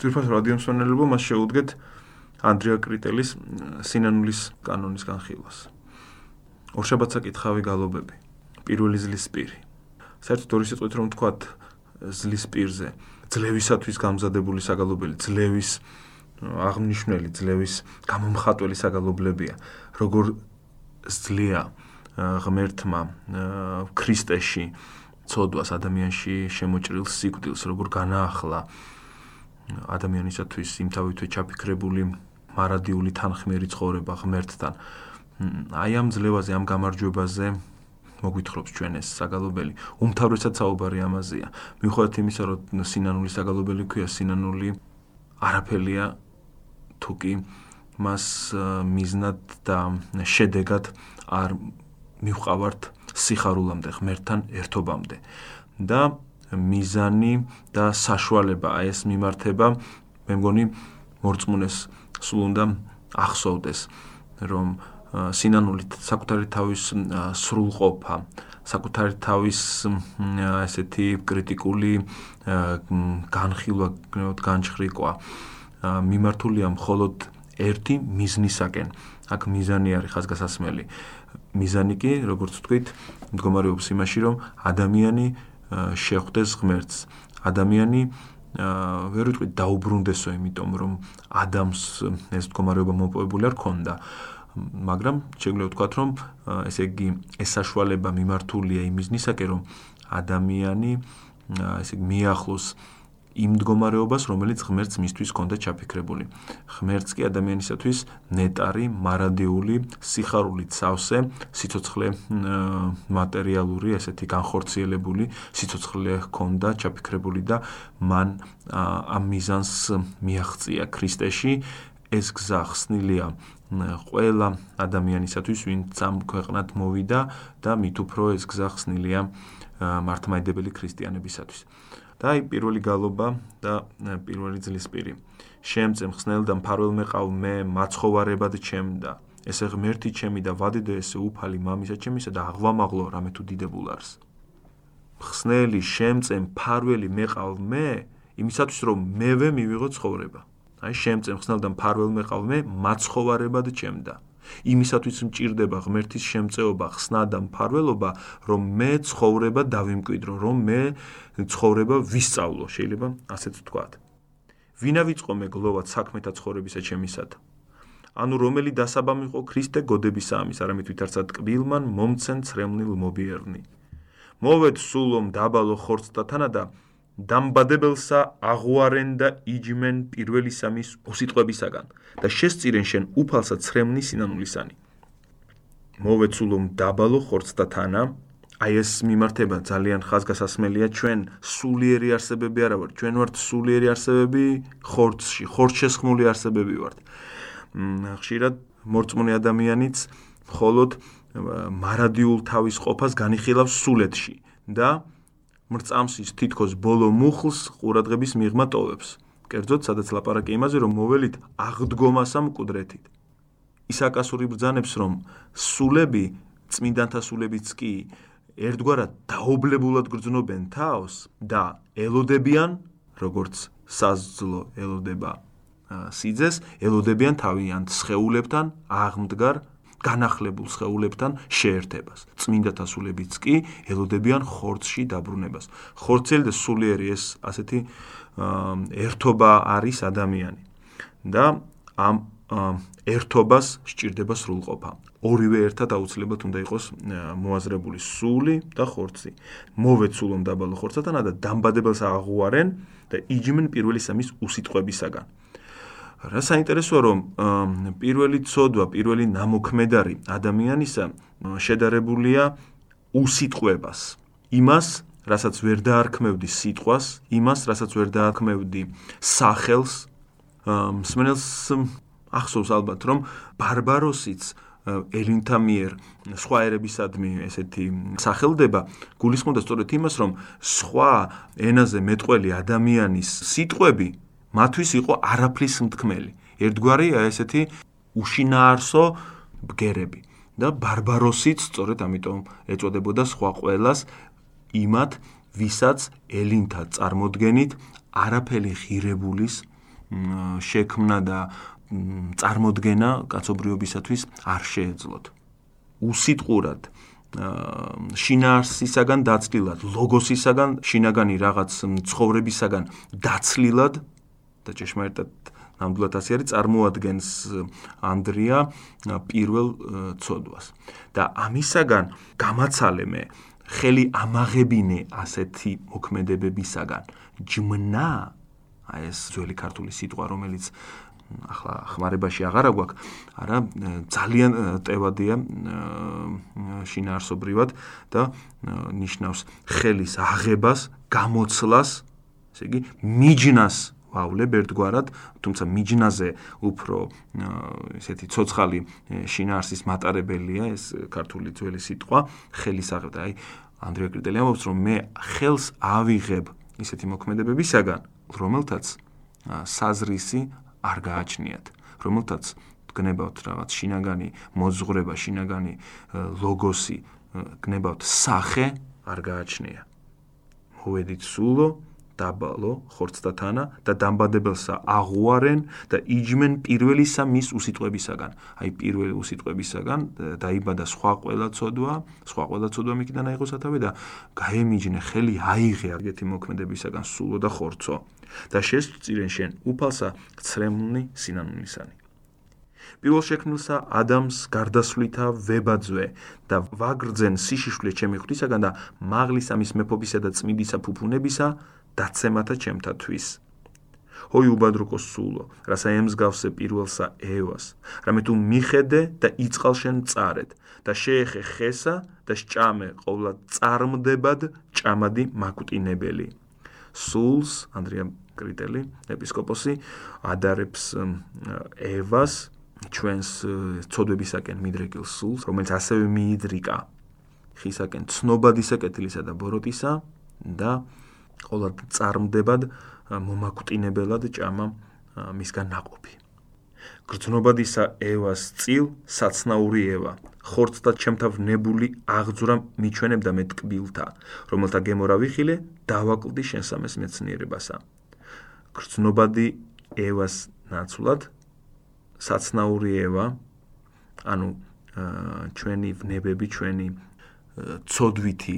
ძირფას რადიომსვენელებო მას შეუდგეთ ანდრია კრიტელის სინანულის კანონის განხილვას. ორშაბათსა კითხავი გალობები. პირველი ზლის პირი. საერთოდ ორი სიტყვით რომ ვთქვათ ზლის პირზე, ძლევისათვის გამზადებული საგალობელი, ძლევის აღნიშნული ძლევის გამომხატველი საგალობლებია. როგორ ზლია ღმერთმა ქრისტეში ცოდვას ადამიანში შემოჭრილ სიკვდილს, როგორ განაახლა ადამიანისათვის იმთავითვე ჩაფიქრებული მარადიული თანხმიერი ცხოვრება ღმერთთან. აი ამ ძლევაზე, ამ გამარჯვებაზე მოგვითხრობს ჩვენ ეს საგალობელი. უმთავრესად საუბარი ამაზეა. მიუხედავად იმისა, რომ სინანული საგალობელი ქვია, სინანული არაფერია თუკი მას მიზნად და შედეგად არ მივყავართ სიხარულამდე, ღმერთთან ერთობამდე. და მიზანი და საშუალება. აი ეს მიმართება მე მგონი მორწმუნეს სულ უნდა ახსოვდეს რომ სინანულით საკუთარი თავის სრულყოფა საკუთარი თავის ესეთი კრიტიკული განხილვა განჭხრიკვა მიმართულია მხოლოდ ერთი მიზნისაკენ. აქ მიზანი არის ხაზგასასმელი. მიზანი კი როგორც ვთქვით მდგომარეობს იმაში რომ ადამიანი შეხვდეს ღმერთს. ადამიანი ვერ ვიტყვი დაუბრუნდესო იმიტომ რომ ადამიანს ეს მდგომარეობა მოპოვებული არ ქონდა. მაგრამ შეგვიძლია ვთქვათ რომ ესე იგი ეს საშუალება მიმართულია იმ მიზნისაკენ რომ ადამიანი ესე იგი მიახლოს იმ მდგომარეობას, რომელიც ღმერთს მისთვის კონდა ჩაფიქრებული. ღმერთს კი ადამიანისათვის ნეტარი, მარადიული, სიხარული ცავსე, სიცოცხლე მატერიალური, ესეთი განხორციელებული სიცოცხლე ჰქონდა ჩაფიქრებული და მან ამ მიზანს მიაღწია ქრისტეში. ეს გზა ხსნილია ყველა ადამიანისათვის, ვინც ამ ქვეყნად მოვიდა და მით უფრო ეს გზა ხსნილია მართლმადიდებელი ქრისტიანებისათვის. და აი პირველი გალობა და პირველი ძლის პირი. შემწემ ხსნელ და მფარველ მეყავ მე მაცხოვარებად ჩემდა. ესე ღმერთი ჩემი და ვადიდო ესე უფალი მამისა ჩემისა და აღვამაღლო რამე თუ დიდებულარს. ხსნელი შემწემ მფარველი მეყავ მე იმისათვის რომ მევე მივიღო ცხოვრება. აი შემწემ ხსნელ და მფარველ მეყავ მე მაცხოვარებად ჩემდა. იმისათვის მჭირდება ღმერთის შემწეობა, ხსნა და მფარველობა, რომ მე ცხოვრება დავიმკვიდრო, რომ მე ცხოვრება ვისწავლო, შეიძლება ასეც ვთქვა. ვინა ვიწყო მე გლოვად საქმეთა ცხოვრებისა ჩემისად? ანუ რომელი დასაბამი იყო ქრისტე გოდებისა ამის, არამედ ვითარცა ტკბილმან მომცენ ცრემლილ მობიერნი. მოვედ სულომ დაბალო ხორცთათა და დამბადებელსა აღვარენ და იჯმენ პირველი სამის უსიტყვებისაგან და შესწირენ შენ უფალსა ცრემლი სინანულისანი. მოვედ სულომ დაბალო ხორცთათანა აი ეს მიმართება ძალიან ხაზგასასმელია ჩვენ სულიერი არსებები არა ვართ. ჩვენ ვართ სულიერი არსებები ხორცში ხორცშესხმული არსებები ვართ. ხშირად მორწმუნე ადამიანიც მხოლოდ მარადიულ თავის ყოფას განიხილავს სულეთში და მრწამსის თითქოს ბოლო მუხლს ყურადღების მიღმა ტოვებს. კერძოდ სადაც ლაპარაკი იმაზე რომ მოველით აღდგომასა მკვდრეთით. ისაკასური ბრძანებს რომ სულები წმინდანთა სულებიც კი ერთგვარად დაობლებულად გრძნობენ თავს და ელოდებიან როგორც საზძლო ელოდება სიძეს ელოდებიან თავიანთ სხეულებთან აღმდგარ განახლებულ სხეულებთან შეერთებას. წმინდათა სულებიც კი ელოდებიან ხორცში დაბრუნებას. ხორცელი და სულიერი ეს ასეთი ერთობა არის ადამიანი. და ამ ერთობას სჭირდება სრულყოფა. ორივე ერთად აუცილებლად უნდა იყოს მოაზრებული სული და ხორცი. მოვეცულონ დაბალო ხორცათანა და დამბადებელს აღუარენ და იჯმენ პირველი სამის უსიტყვებისაგან. რა საინტერესოა რომ პირველი ცოდვა, პირველი ნამოქმედარი ადამიანისა შედარებულია უსიტყვებას. იმას, რასაც ვერ დაარქმევდი სიტყვას, იმას, რასაც ვერ დაარქმევდი სახელს, მსმენელს ახსოვს ალბათ რომ ბარბაროსიც ელინთა მიერ სხვა ერებისადმი ესეთი სახელდება გულისხმობდა სწორედ იმას რომ სხვა ენაზე მეტყველი ადამიანის სიტყვები მათთვის იყო არაფრის მთქმელი. ერთგვარი ესეთი უშინაარსო ბგერები და ბარბაროსიც სწორედ ამიტომ ეწოდებოდა სხვა ყველას იმათ, ვისაც ელინთა წარმოდგენით არაფერი ღირებულის შექმნა და წარმოქმნა კაცობრიობისათვის არ შეეძლოთ. უსიტყურად შინაარსისაგან დაცლილად, ლოგოსისაგან შინაგანი რაღაც ცხოვრებისაგან დაცლილად და ჭეშმარიტად ნამდვილად ასე არის წარმოადგენს ანდრია პირველ ცოდვას. და ამისაგან გამაცალე მე ხელი ამაღებინე ასეთი მოქმედებებისაგან. ჯმნა! აი ეს ძველი ქართული სიტყვა რომელიც ახლა ხმარებაში აღარა გვაქვს. არა ძალიან ტევადია შინაარსობრივად და ნიშნავს ხელის აღებას გამოცლას ესე იგი მიჯნას ვავლებ ერთგვარად, თუმცა მიჯნაზე უფრო ესეთი ცოცხალი შინაარსის მატარებელია ეს ქართული ძველი სიტყვა, ხელის აღება. აი, ანდრია კრიტელი ამბობს, რომ მე ხელს ავიღებ ისეთი მოქმედებებისაგან, რომელთაც საზრისი არ გააჩნიათ, რომელთაც გნებავთ რაღაც შინაგანი მოძღვრება, შინაგანი ლოგოსი, გნებავთ სახე არ გააჩნია. მოვედით სულო დაბალო ხორცდათანა და დამბადებელსა აღუარენ და იჯმენ პირველისა მის უსიტყვებისაგან. აი პირველი უსიტყვებისაგან დაიბადა სხვა ყველა ცოდვა, სხვა ყველა ცოდვა მიქიდან აიღო სათავე და გაემიჯნე ხელი აიღე აგეთი მოქმედებისაგან სულო და ხორცო და შესწირენ შენ უფალსა ცრემლნი სინანულისანი. პირველ შექმნილსა ადამიანს გარდასვლითა ვებაძვე და ვაგრძენ სიშიშვლე ჩემი ღვთისაგან და მაღლისა მის მეფობისა და წმინდისა ფუფუნებისა დაცემათა ჩემთათვის. ჰოი უბადროკო სულო, რასა ემსგავსე პირველსა ევას, რამე თუ მიხედე და იწყალ შენ წარეთ და შეეხე ხესა და სჭამე ყოვლა წარმდებად ჭამადი მაკვტინებელი. სულს ანდრია კრიტელი, ეპისკოპოსი ადარებს ევას ჩვენს ცოდვებისაკენ მიდრეკილ სულს, რომელიც ასევე მიიდრიკა ხისაკენ ცნობადისა კეთილისა და ბოროტისა და ყოველად წარმდებად მომაკვდინებელად ჭამა მისგან ناقოფი. გრძნობადისა ევას წილ საცნაური ევა ხორცთა ჩემთავნებული აღძვრა მიჩვენებდა მე ტკბილთა რომელთა გემორა ვიხილე დავაკლდი შენსამეს მეცნიერებასა გრძნობადი ევას ნაცვლად საცნაური ევა ანუ ჩვენი ვნებები ჩვენი ცოდვითი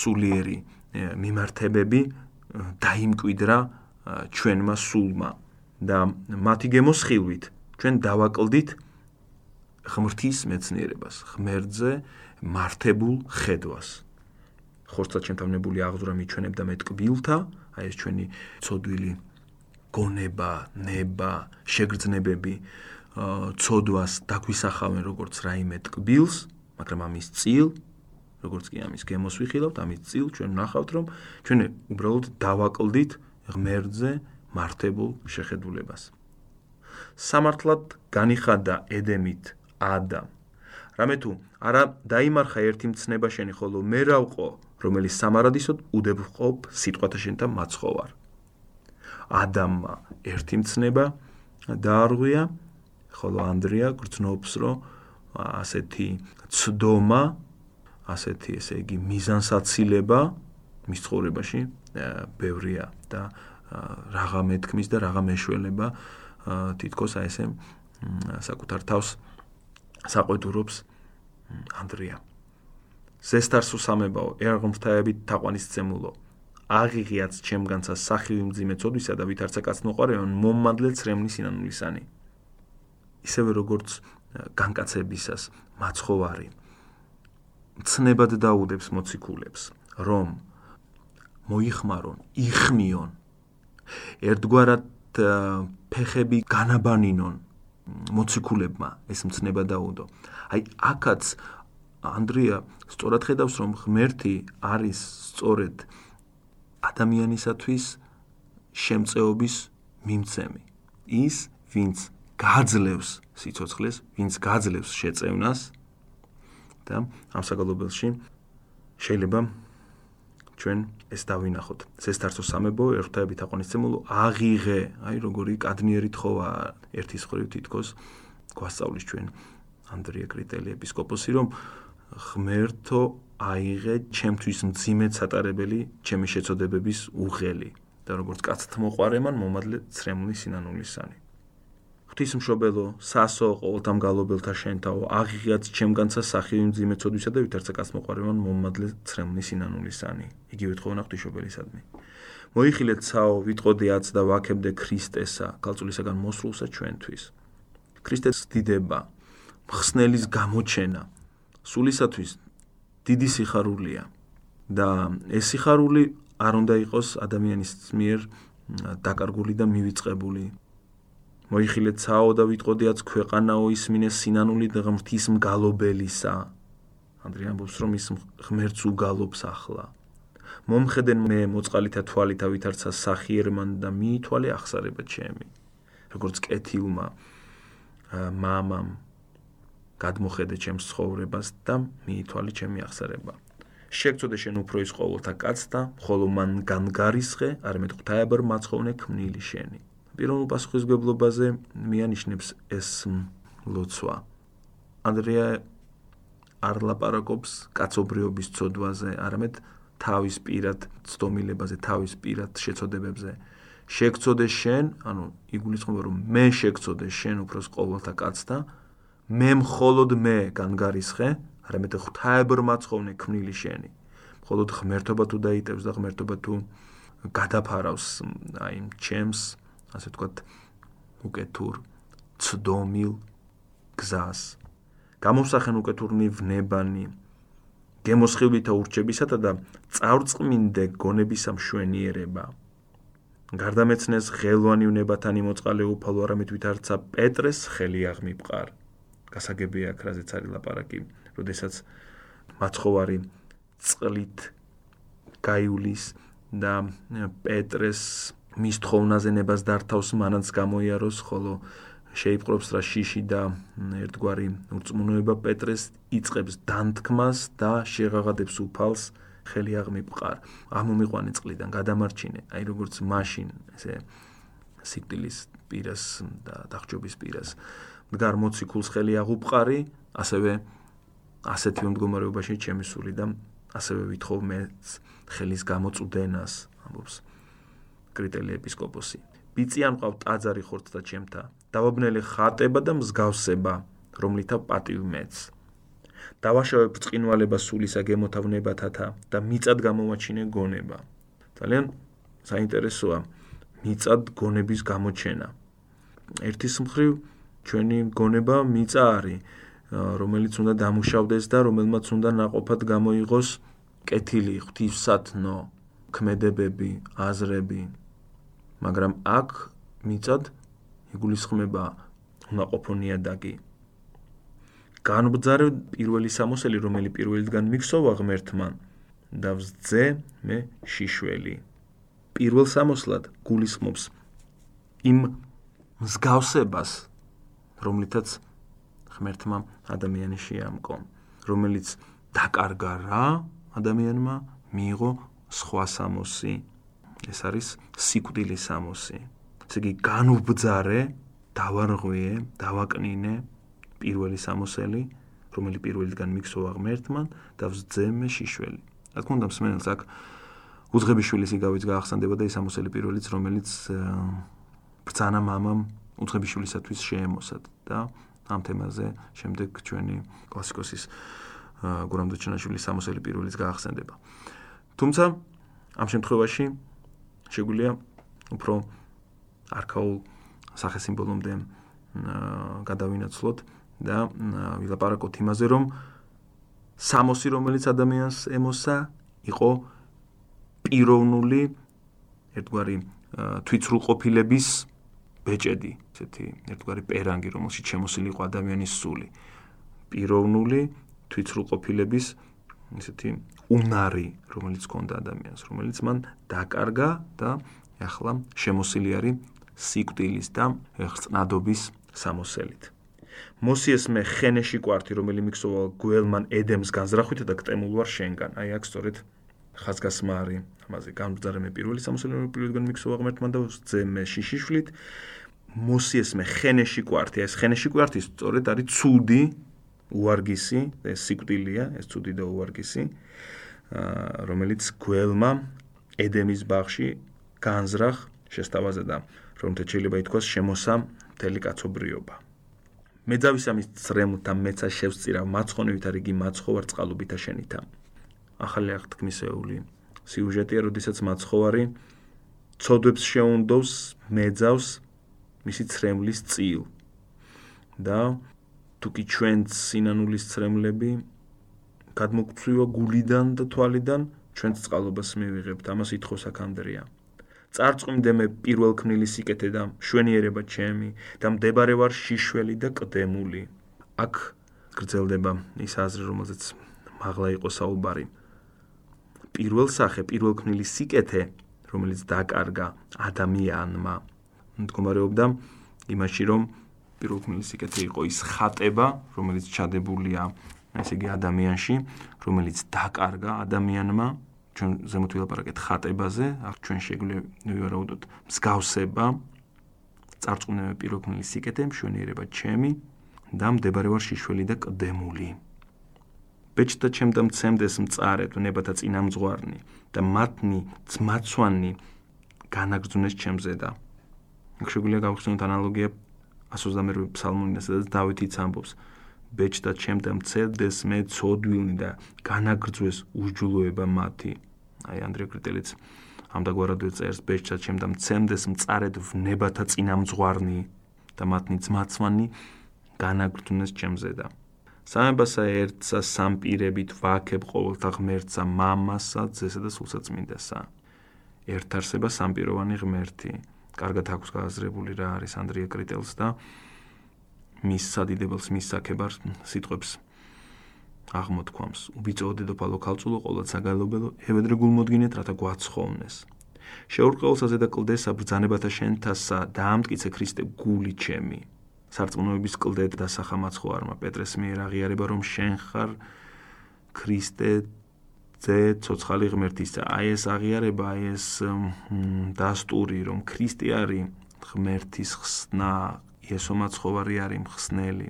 სულიერი მიმართებები დაიმკვიდრა ჩვენმა სულმა და მათი გემოსხილვით ჩვენ დავაკლდით ღმრთის მეცნიერებას, ღმერთზე მართებულ ხედვას. ხორცად შემთავნებული აღზრა მიჩვენებდა მეტკბილთა, აი ეს ჩვენი ცოდვილი გონება, ნება, შეგრძნებები, ცოდვას დაგვისახავენ როგორც რაიმე ტკბილს, მაგრამ ამის წილ როგორც კი ამის გემოს ვიხილავთ, ამის წილ ჩვენ ნახავთ, რომ ჩვენ უბრალოდ დავაკლდით ღმერთზე მართებულ შეხედულებას. სამართლად განიხადა ედემით ადამ. რამე თუ არა დაიმარხა ერთი მცნება შენი, ხოლო მე რავყო, რომელიც სამარადისოდ უდევყოფ სიტყვათა შენთა მაცხოვარ. ადამმა ერთი მცნება დაარღვია, ხოლო ანდრია გრძნობს, რომ ასეთი ცდომა ასეთი ესე იგი მიზანსაცილება მის ცხოვრებაში ბევრია და რაღა მეთქმის და რაღა მეშველება თითქოს აი ესე საკუთარ თავს საყვედურობს ანდრია. ზესტარსუ სამებაო ერღმრთაებით თაყვანის წემულო აღიღიაც ჩემგანცა სახივი მძიმე წოდვისა და ვითარცა კაცნოყარეონ მომმადლე ცრემლის სინანულისანი ისევე როგორც განკაცებისას მაცხოვარი ცნებად დაუდებს მოციქულებს, რომ მოიხმარონ, იხმიონ. ერთგვარად ფეხები განაბანინონ მოციქულებმა, ეს მცნება დაუდო. აი, აქაც ანდრია სწორად ხედავს, რომ ღმერთი არის სწორედ ადამიანისათვის შემწეობის მიმცემი. ის, ვინც გაძლევს სიცოცხლეს, ვინც გაძლევს შეწევნას, და ამ საგალობელში შეიძლება ჩვენ ეს დავინახოთ. ზესტარცო სამებო ერთაებით აყვანისმულო აღიღე, აი როგორი კადნიერი თხოვა ერთის ხრივ თითქოს გვასწავლის ჩვენ ანდრია კრიტელი ეპისკოპოსი რომ ღმერთო აიღე ჩემთვის მძიმე ცატარებელი ჩემი შეწოდებების უღელი და როგორც კაცთ მოყარემან მომადლე ცრემლი სინანულისანი. ღვთისმშობელო, სასო ყოველთა მგალობელთა შენთაო, აღიღაც ჩემგანცა სახელი მძიმეცოდვისა და ვითარცა კაც მოყარემან მომადლე ცრემლი სინანულისანი. იგივე თხოვნა ღვთისმშობელისადმი. მოიხილეთ ცაო, ვიტყოდი აც და ვაქებდე ქრისტესა, ქალწულისაგან მოსრულსა ჩვენთვის. ქრისტეს დიდება, მხსნელის გამოჩენა, სულისათვის დიდი სიხარულია და ეს სიხარული არ უნდა იყოს ადამიანის მიერ დაკარგული და მივიწყებული. მოიხილეთ ცაო და ვიტყოდიაც ქვეყანაო ისმინე სინანული ღმრთის მგალობელისა. ანდრია ამბობს რომ ის ღმერთს უგალობს ახლა. მომხედენ მე მოწყალითა თვალითა ვითარცა სახიერმან და მიითვალე ახსარება ჩემი. როგორც კეთილმა მამამ გადმოხედე ჩემს ცხოვრებას და მიითვალე ჩემი ახსარება. შეგწოდე შენ უფრო ის ყოველთა კაც და ხოლო მან განგარისხე, არამედ ღვთაებარ მაცხოვნე ქმნილი შენი. პირველ პასუხისგებლობაზე მიანიშნებს ეს ლოცვა. ანდრია არ ლაპარაკობს კაცობრიობის წოდვაზე, არამედ თავის პირად ცდომილებაზე, თავის პირად შეწოდებებზე. შეგწოდე შენ, ანუ იგულისხმება რომ მე შეგწოდე შენ უფრო ყოველთა კაც და მე მხოლოდ მე განგარისხე, არამედ ღვთაებარ მაცხოვნე ქმნილი შენი. მხოლოდ ღმერთობა თუ დაიტევს და ღმერთობა თუ გადაფარავს აი ჩემს, ასე ვთქვათ, უკეთურ ცდომილ გზას. გამოსახენ უკეთურნი ვნებანი გემოსხილითა ურჩებისათა და წარწმინდე გონებისა მშვენიერება. გარდამეცნეს ღელვანი ვნებათანი მოწყალე უფალო არამედ ვითარცა პეტრეს ხელი აღმიფყარ. გასაგებია აქ რაზეც არის ლაპარაკი, როდესაც მაცხოვარი წყლით გაიulis და პეტრეს მის თხოვნაზე ნებას დართავს მანაც გამოიაროს, ხოლო შეიპყრობს რა შიში და ერთგვარი ურწმუნოება პეტრეს იწებს დანთქმას და შეღაღადებს უფალს ხელი აღმიფყარ. ამომიყვანე წყლიდან გადამარჩინე, აი როგორც მაშინ ესე სიკვდილის პირას და დახჯობის პირას. მდგარ მოციქულს ხელი აღუპყარი, ასევე ასეთი მდგომარეობაში ჩემი სული და ასევე ვითხოვ მე ხელის გამოწუდენას, ამბობს მემკვიდრე ეპისკოპოსი. ბიწი არ მყავ ტაძარი ხორცთა ჩემთა. დავაბნელე ხატება და მსგავსება, რომლითა პატივ მეც. დავაშავებ წყინვალება სულისა გემოთავნებათათა და მიწად გამოვაჩინე გონება. ძალიან საინტერესოა მიწად გონების გამოჩენა. ერთის მხრივ ჩვენი გონება მიწა არის, რომელიც უნდა დამუშავდეს და რომელმაც უნდა ناقოფად გამოიღოს კეთილი ღვთისათნო ქმედებები, აზრები, მაგრამ აქ მიწად იგულისხმება ნაყოფონია დაგი. განბძარე პირველი სამოსელი, რომელი პირველიდან მიქსოვა ღმერთთან და ვძე მე შიშველი. პირველ სამოსლად გულისხმობს იმ მსგავსებას, რომლითაც ღმერთმა ადამიანი შეამკო, რომელიც დაკარგა რა ადამიანმა, მიიღო სხვა სამოსი. ეს არის სიკვდილის სამოსი. ესე იგი განუბძარე, დავარღვიე, დავაკნინე პირველი სამოსელი, რომელიც პირველიდან მიქსოვა ღმერთმა და ვძემე შიშველი. რა თქმა უნდა, მსმენელს აქ უძღების შვილის იგავიც გაახსენდება და ის სამოსელი პირველიც, რომელიც ბრძანა მამამ უძღების შვილისათვის შეემოსად და ამ თემაზე შემდეგ ჩვენი კლასიკოსის გურამ დოჩანაშვილის სამოსელი პირველიც გაახსენდება. თუმცა ამ შემთხვევაში შეგვიძლია უფრო არქაულ სახესიმბოლომდე გადავინაცვლოთ და ვილაპარაკოთ იმაზე, რომ სამოსი, რომელიც ადამიანს ემოსა, იყო პიროვნული ერთგვარი თვითსრულყოფილების ბეჭედი, ესეთი ერთგვარი პერანგი, რომელშიც შემოსილი იყო ადამიანის სული. პიროვნული თვითსრულყოფილების ესეთი უნარი, რომელიც ჰქონდა ადამიანს, რომელიც მან დაკარგა და ახლა შემოსილი არის სიკვდილის და ხრწნადობის სამოსელით. მოსიეს მე ხენეში კვარტი, რომელიც მიქსოვალ გველმან ედემს განზრახვით და კტემულ ვარ შენგან. აი აქ სწორედ ხაზგასმა არის ამაზე განბრძარე მე პირველი სამოსელი მე პირველიდან მიქსოვა ღმერთმან და ძე მე შიშიშვლით. მოსიეს მე ხენეში კვარტი, ეს ხენეში კვარტი სწორედ არის ცუდი უარგისი, ეს სიკვდილია, ეს ცუდი და უარგისი, რომელიც გველმა ედემის ბაღში განზრახ შესთავაზე და რომელთაც შეიძლება ითქვას შემოსა მთელი კაცობრიობა. მეძავისამის ცრემლთა მეცა შევწირავ მაცხონივით არ იგი მაცხოვარ წყალუბითა შენითა. ახალი აღთქმისეული სიუჟეტია, როდესაც მაცხოვარი ცოდვებს შეუნდობს მეძავს მისი ცრემლის წილ. და თუკი ჩვენ სინანულის ცრემლები გადმოგწვივა გულიდან და თვალიდან, ჩვენ წყალობას მივიღებთ, ამას ითხოვს აქანდრია. წარწმუნდე მე პირველ ქმნილის სიკეთე და შვენიერება ჩემი და მდებარე ვარ შიშველი და ყდემული. აქ გრძელდება ის აზრი, რომელზეც მაღლა იყო საუბარი. პირველ სახე, პირველ ქმნილის სიკეთე, რომელიც დაკარგა ადამიანმა, მდგომარეობდა იმაში, რომ პირველ ქმნილის სიკეთე იყო ის ხატება, რომელიც ჩადებულია, ესე იგი ადამიანში, რომელიც დაკარგა ადამიანმა ჩვენ ზემოთ ვილაპარაკეთ ხატებაზე, აქ ჩვენ შეგვიძლია ვივარაუდოთ მსგავსება წარწმუნებები პიროქმნილი სიკეთე, მშვენიერება ჩემი და მდებარე ვარ შიშველი და ყდემული. ბეჭდა ჩემდა მცემდეს მწარეთ ნებათა წინამძღვარნი და მათნი ძმაცვანი განაგრძუნეს ჩემზე და აქ შეგვიძლია გავხსნათ ანალოგია 128 ფსალმუნიდან სადაც დავითიც ამბობს ბეჭდა ჩემდა მცემდეს მე ცოდვილნი და განაგრძვეს უჯულოება მათი. აი ანდრე კრიტელიც ამდაგვარად წერს ბეჭდა ჩემდა მცემდეს მწარედ ვნებათა წინამძღვარნი და მათნი ძმაცვანი განაგრძუნეს ჩემზე და სამებასა ერთსა სამპირებით ვაქებ ყოველთა ღმერთსა მამასა ძესა და სულსაწმინდასა ერთ არსება სამპიროვანი ღმერთი. კარგად აქვს გააზრებული რა არის ანდრია კრიტელს და მის სადიდებელს მის საკებარს სიტყვებს აღმოთქვამს. უბიწო დედოფალო ქალწულო ყოლად საგალობელო ევედრე გულმოდგინეთ რათა გვაცხოვნეს. შეურყეულსაზე და კლდესა ბრძანებათა შენთასა დაამტკიცე ქრისტე გული ჩემი. სარწმუნოების კლდეთ და სახამაცხოარმა პეტრეს მიერ აღიარება რომ შენ ხარ ქრისტე ძე ცოცხალი ღმერთისა აი ეს აღიარება აი ეს დასტური რომ ქრისტე არის ღმერთის ხსნა იესო მაცხოვარი არის მხსნელი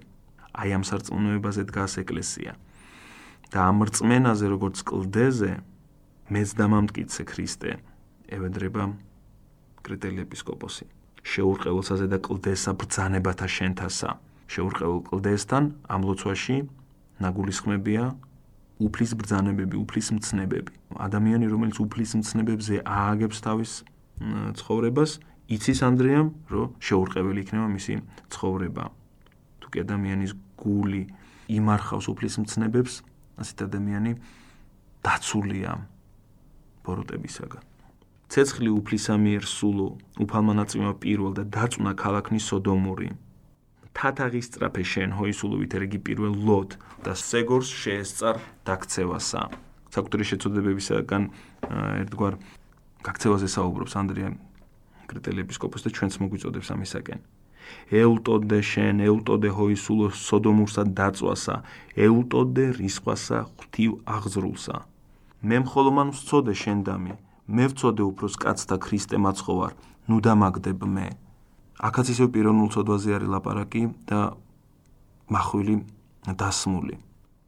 აი ამ სარწმუნოებაზე დგას ეკლესია. და ამ რწმენაზე როგორც კლდეზე მეც დამამტკიცე ქრისტე. ევედრება კრიტელი ეპისკოპოსი. შეურყევლსაზე და კლდესა ბრძანებათა შენთასა. შეურყევლ კლდესთან ამ ლოცვაში ნაგულისხმებია უფლის ბრძანებები, უფლის მცნებები. ადამიანი, რომელიც უფლის მცნებებზე ააგებს თავის ცხოვრებას, იცის ანდრეამ, რომ შეურყეველი იქნება მისი ცხოვრება. თუკი ადამიანის გული იმარხავს უფლის მცნებებს, ასეთ ადამიანი დაცულია ბოროტებისაგან. ცეცხლი უფლისამიერ სულო, უფალმა ნაწიმა პირველ და დაწუნა ქალაქნის სოდომური. თათაღის სტრაფე შენ ჰოისულობით რიგი პირველ ლოდ და სეგორს შეესწარ დაქცევასა. საკუთარი შეცოდებებისაგან ერთგვარ გაქცევაზე საუბრობს ანდრია კრიტელი ეპისკოპოსი და ჩვენც მოგვიწოდებს ამისაკენ. ეულტოდე შენ ეულტოდე ჰოისულო სოდომურსა დაწვასა ეულტოდე რისხვასა ღვთივ აღზრულსა. მე მხოლო მან ვწოდე შენ დამი მე ვწოდე უფროს კაცთა ქრისტე მაცხოვარ ნუ დამაგდებ მე. აქაც ისევ პიროვნულ წოდვაზე არის ლაპარაკი და מחვილი დასმული.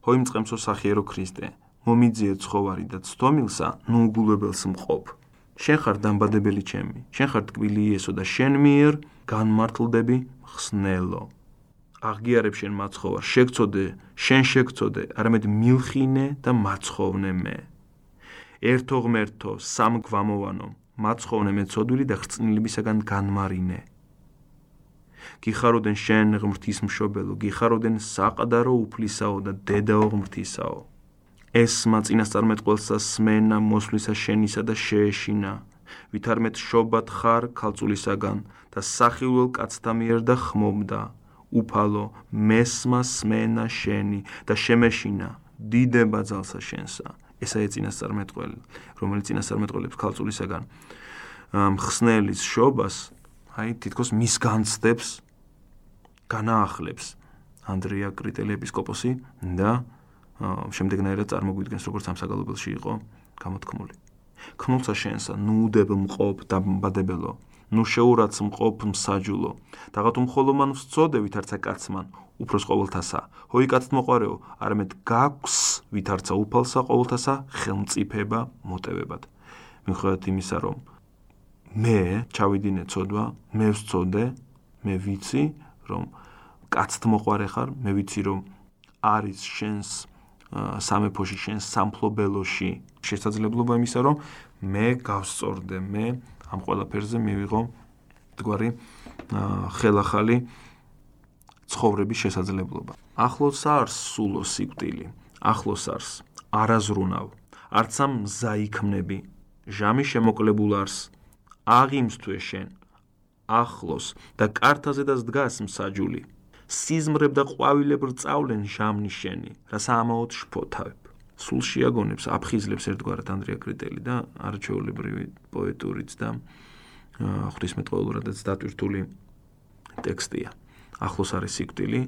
ჰოიმ წყემსო სახიერო ქრისტე მომიძიე ცხოვარი და ცდომილსა ნუ უგულებელს მყოფ შენ ხარ დამბადებელი ჩემი შენ ხარ ტკბილი იესო და შენ მიერ განმართლდები ხსნელო. აღგიარებ შენ მაცხოვარ შეგწოდე შენ შეგწოდე არამედ მილხინე და მაცხოვნე მე. ერთო ღმერთო სამგვამოვანო მაცხოვნე მე ცოდვილი და ხრწნილებისაგან განმარინე. გიხაროდენ შენ ღმრთის მშობელო გიხაროდენ საყდარო უფლისაო და დედაო ღმრთისაო ეს მაწინასწარმეტყველსა სმენა მოსვლისა შენისა და შეეშინა. ვითარმეთ შობათ ხარ ქალწულისაგან და სახილულ კაცთა მიერ და ხმობდა. უფალო მესმა სმენა შენი და შემეშინა. დიდება ძალსა შენსა. ესაა წინასწარმეტყველი რომელიც წინასწარმეტყველებს ქალწულისაგან. მხსნელის შობას აი თითქოს მის განცდებს განაახლებს ანდრია კრიტელი ეპისკოპოსი და შემდეგნაირად წარმოგვიდგენს როგორც ამ საგალობელში იყო გამოთქმული. ქმულსა შენსა ნუ უდებ მყოფ დამბადებელო. ნუ შეურაც მყოფ მსაჯულო. დაღათ უმხოლო მან ვწოდე ვითარცა კაცმან. უფროს ყოველთასა. ჰოი კაცთ მოყარეო არამედ გაქვს ვითარცა უფალსა ყოველთასა ხელმწიფება მოტევებად. მიხვდეთ იმისა რომ მე ჩავიდინე ცოდვა, მე ვწოდე, მე ვიცი, რომ კაცთ მოყარე ხარ, მე ვიცი რომ არის შენს სამეფოში, შენს სამფლობელოში შესაძლებლობა იმისა, რომ მე გავსწორდე, მე ამ ყველაფერზე მივიღო თქვარი ხელახალი ცხოვრების შესაძლებლობა. ახლოს არს სულო სიკვდილი, ახლოს არს არაზრუნავ, არც ამ ზაიქნები, ჟამი შემოკლებულ არს, აღიმს თუ შენ ახლოს და კარტაზე და დგას მსაჯული. სიზმრებ და ყვავილებ რწავლენ ჟამნი შენი, რას ამაოდ შფოთავებ. სულ შეაგონებს, აფხიზლებს ერთგვარად ანდრია კრიტელი და არჩეულებრივი პოეტურიც და ღვთისმეტყველურადაც დატვირთული ტექსტია. ახლოს არის სიკვდილი,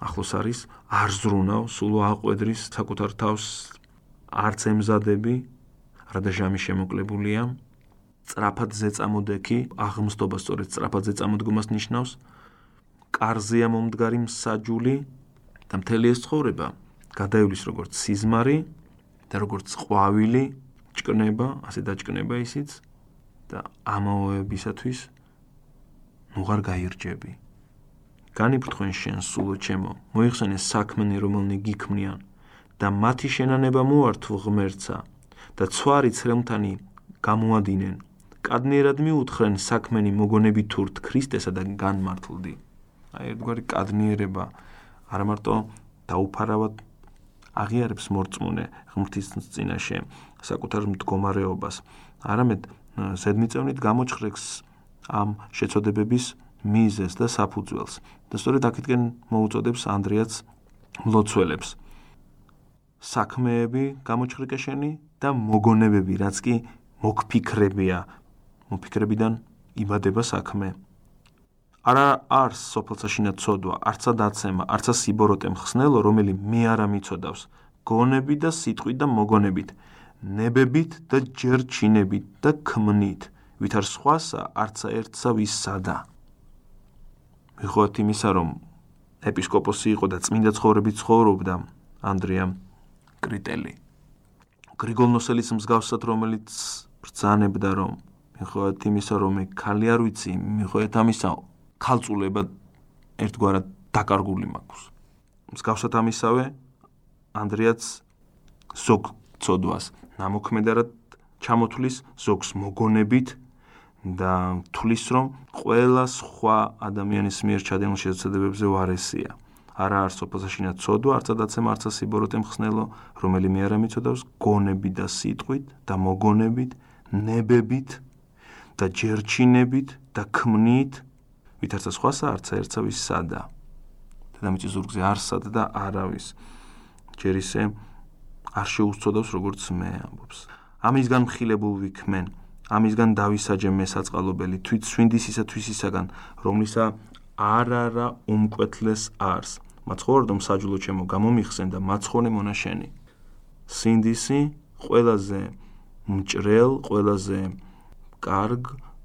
ახლოს არის არ ზრუნავ, სულ აყვედრის საკუთარ თავს არც ემზადები, რა და ჟამი შემოკლებულია. წრაფად ზეწამოდექი, აღმსდობა სწორედ წრაფად ზეწამოდგომას ნიშნავს. კარზეა მომდგარი მსაჯული და მთელი ეს ცხოვრება გადაივლის როგორც სიზმარი და როგორც ყვავილი ჭკნება, ასე დაჭკნება ისიც და ამაოებისათვის ნუღარ გაირჯები. განიფრთხენ შენ სულო ჩემო, მოიხსენე საქმენი რომელნი გიქმნიან და მათი შენანება მოართო ღმერთსა და ცვარი ცრემთანი გამოადინენ. კადნიერად მიუთხრენ საქმენი მოგონები თურთ ქრისტესა და განმართლდი. აი ერთგვარი კადნიერება არა მარტო დაუფარავად აღიარებს მორწმუნე ღმრთის წინაშე საკუთარ მდგომარეობას, არამედ ზედმიწევნით გამოჩხრებს ამ შეწოდებების მიზეს და საფუძველს. და სწორედ აქეთკენ მოუწოდებს ანდრიაც ლოცველებს. საქმეები გამოჩხრიკე შენი და მოგონებები, რაც კი მოგფიქრებია. მოფიქრებიდან იბადება საქმე. არა არს სოფელსაშინა ცოდვა, არცა დაცემა, არცა სიბოროტე მხსნელო, რომელი მე არა მიწოდავს. გონები და სიტყვით და მოგონებით. ნებებით და ჯერ ჩინებით და ქმნით, ვითარ სხვასა არცა ერთსა ვისადა. მიხოთ იმისა, რომ ეპისკოპოსი იყო და წმინდა ცხოვრებით ცხოვრობდა ანდრია კრიტელი. გრიგოლ ნოსელის მსგავსად, რომელიც ბრძანებდა, რომ მიხოთ იმისა, რომ მე ხალი არ ვიცი, მიხოთ ამისა, ხალწულება ერთგვარად დაკარგული მაქვს. მსგავსად ამისავე ანდრიაც ზოგ ცოდვას ნამოქმედად ჩამოთulis ზოგს მოგონებით და თulis რომ ყველა სხვა ადამიანის მიერ ჩადენილ შეცდომებზე ვარესია. არა არც ოფოსაშინა ცოდვა, არც დაცემ არც სიბოროტე მხსნელო, რომელიმე არა მიწოდავს გონები და სიტყვით და მოგონებით, ნებებით და ჯერჩინებით და ქმნით, ვითარცა სხვასა არც ერთსა ვის სადა. დედამიწის ზურგზე არსად და არავის. ჯერ ისე არ შეუსწოდავს როგორც მე ამბობს. ამისგან მხილებულ ვიქმენ, ამისგან დავისაჯე მე საწყალობელი თვით სვინდისისათვის ისაგან, რომლისა არ არა უმკვეთლეს არს. მაცხოვრდომ საჯულო ჩემო გამომიხსენ და მაცხონე მონაშენი. სინდისი ყველაზე მჭრელ, ყველაზე კარგ,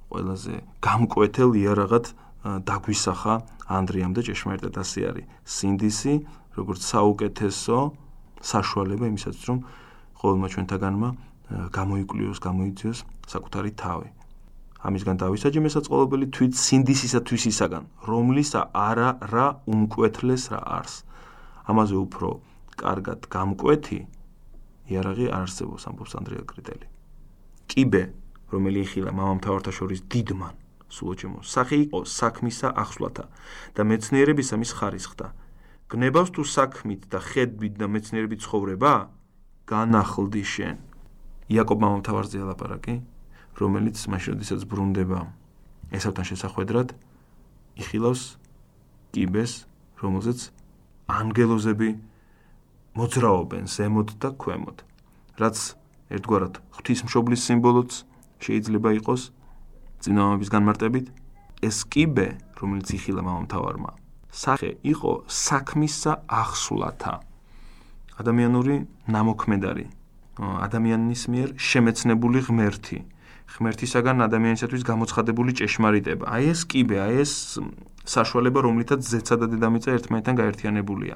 ყველაზე გამკვეთელ იარაღად დაგვისახა ანდრიამ და ჭეშმარიტად ასე არის. სინდისი როგორც საუკეთესო საშუალება იმისაც რომ ყოველმა ჩვენთაგანმა გამოიკვლიოს, გამოიძიოს საკუთარი თავი. ამისგან დავისაჯე მესაწყობელი თვით სინდისისათვის ისაგან, რომლის არა რა უმკვეთლეს რა არს. ამაზე უფრო კარგად გამკვეთი იარაღი არ არსებობს ამბობს ანდრია კრიტელი. კიბე, რომელი იხილა მამამთავართა შორის დიდმან, სულოჩემო, სახე იყო საქმისა ახსვლათა და მეცნიერებისა მის ხარისხთა. გნებავს თუ საქმით და ხედვით და მეცნიერებით ცხოვრება? განახლდი შენ. იაკობ მამამთავარზე ელაპარაკი, რომელიც მაშინ როდესაც ბრუნდება ესავთან შესახვედრად, იხილავს კიბეს, რომელზეც ანგელოზები მოძრაობენ ზემოთ და ქვემოთ. რაც ერთგვარად ღვთისმშობლის სიმბოლოც შეიძლება იყოს წინამამების განმარტებით, ეს კიბე, რომელიც იხილა მამამთავარმა, სახე იყო საქმისა ახსვლათა ადამიანური ნამოქმედარი ადამიანის მიერ შემეცნებული ღმერთი. ღმერთისაგან ადამიანისათვის გამოცხადებული ჭეშმარიტება. აი ეს კიბე აი ეს საშუალება რომლითაც ზეცა და დედამიწა ერთმანეთთან გაერთიანებულია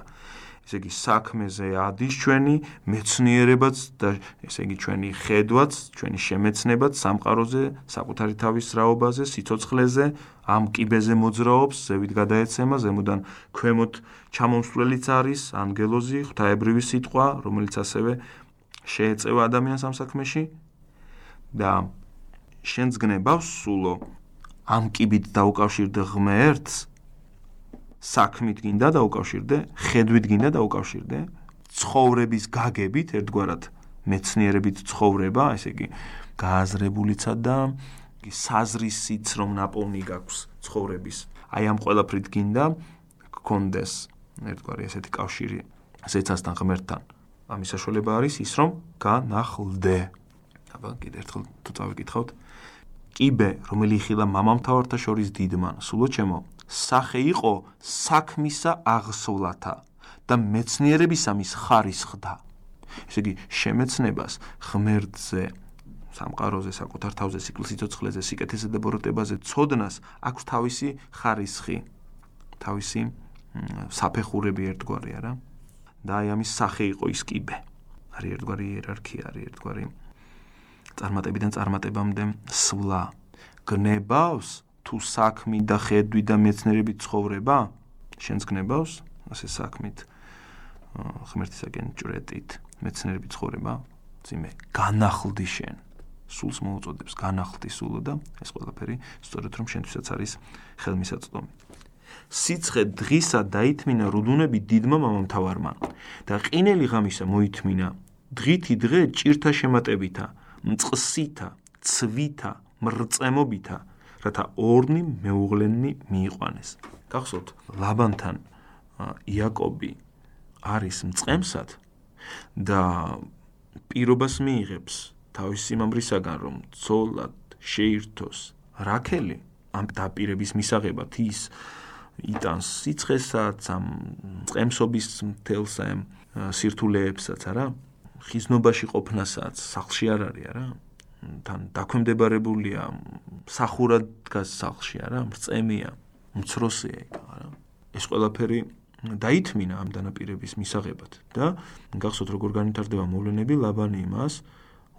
ესე იგი საქმეზე ადის ჩვენი მეცნიერებაც და ესე იგი ჩვენი ხედვაც, ჩვენი შემეცნებაც სამყაროზე, საკუთარი თავის რაობაზე, სიცოცხლეზე, ამ კიბეზე მოძრაობს, ზევით გადაეცემა, ზემოდან ქვემოთ ჩამომსვლელიც არის, ანგელოზი, ღვთაებრივი სიტყვა, რომელიც ასევე შეეწევა ადამიანს ამ საქმეში. და შენს გნებავს სულო. ამ კიბით დაუკავშირდე ღმერთს საქმით გინდა დაუკავშირდე, ხედვით გინდა დაუკავშირდე, ცხოვრების გაგებით ერთგვარად მეცნიერებით ცხოვრება, ესე იგი გააზრებულიცა და საზრისიც რომ ნაპოვნი გაქვს ცხოვრების. აი ამ ყველაფრით გინდა გქონდეს ერთგვარი ესეთი კავშირი ზეცასთან ღმერთთან. ამის საშუალება არის ის რომ განახლდე. აბა კიდე ერთხელ თუ წავიკითხავთ. კიბე, რომელი ხილა მამამთავართა შორის დიდმან, სულო ჩემო, სახე იყო საქმისა აღსვლათა და მეცნიერებისა მის ხარისხდა. ესე იგი, შემეცნებას ღმერთზე, სამყაროზე, საკუთარ თავზე, სიკლსიცოცხლეზე, სიკეთესა და ბოროტებაზე წოდნას აქვს თავისი ხარისხი, თავისი საფეხურები ერთგვარი არა? და აი ამის სახე იყო ის კიბე. არის ერთგვარი იერარქია, არის ერთგვარი წარმატებიდან წარმატებამდე სვლა. გნებავს თუ საქმი და ხედვი და მეცნიერები ცხოვრება? შენს გნებავს ასე საქმით. ღმერთისაგენ ჭრეტით მეცნიერები ცხოვრება. ძიმე განახლდი შენ. სულს მოუწოდებს განახლდი სულო და ეს ყველაფერი სწორედ რომ შენთვისაც არის ხელმისაწვდომი სიცხე დღისა დაითმინა რუდუნები დიდმა მამამთავარმა და ყინელი ღამისა მოითმინა. დღითი დღე ჭირთა შემატებითა მწყსითა ცვითა მრწემობითა რათა ორნი მეუღლენი მიიყვანეს. გახსოვთ, ლაბანთან იაკობი არის მწყემსად და პირობას მიიღებს თავის სიმამრისაგან, რომ ცოლად შეირთოს რაქელი ამ დაპირების მისაღებად ის იტანს სიცხესაც ამ მწყემსობის მთელს ამ სირთულეებსაც არა ხიზნობაში ყოფნასაც სახლში არ არის არა? თან დაქვემდებარებულია სახურად დგას სახლში არა? მწემია მცროსია იქ არა? ეს ყველაფერი დაითმინა ამ დანაპირების მისაღებად და გახსოვთ როგორ განვითარდება მოვლენები ლაბანი იმას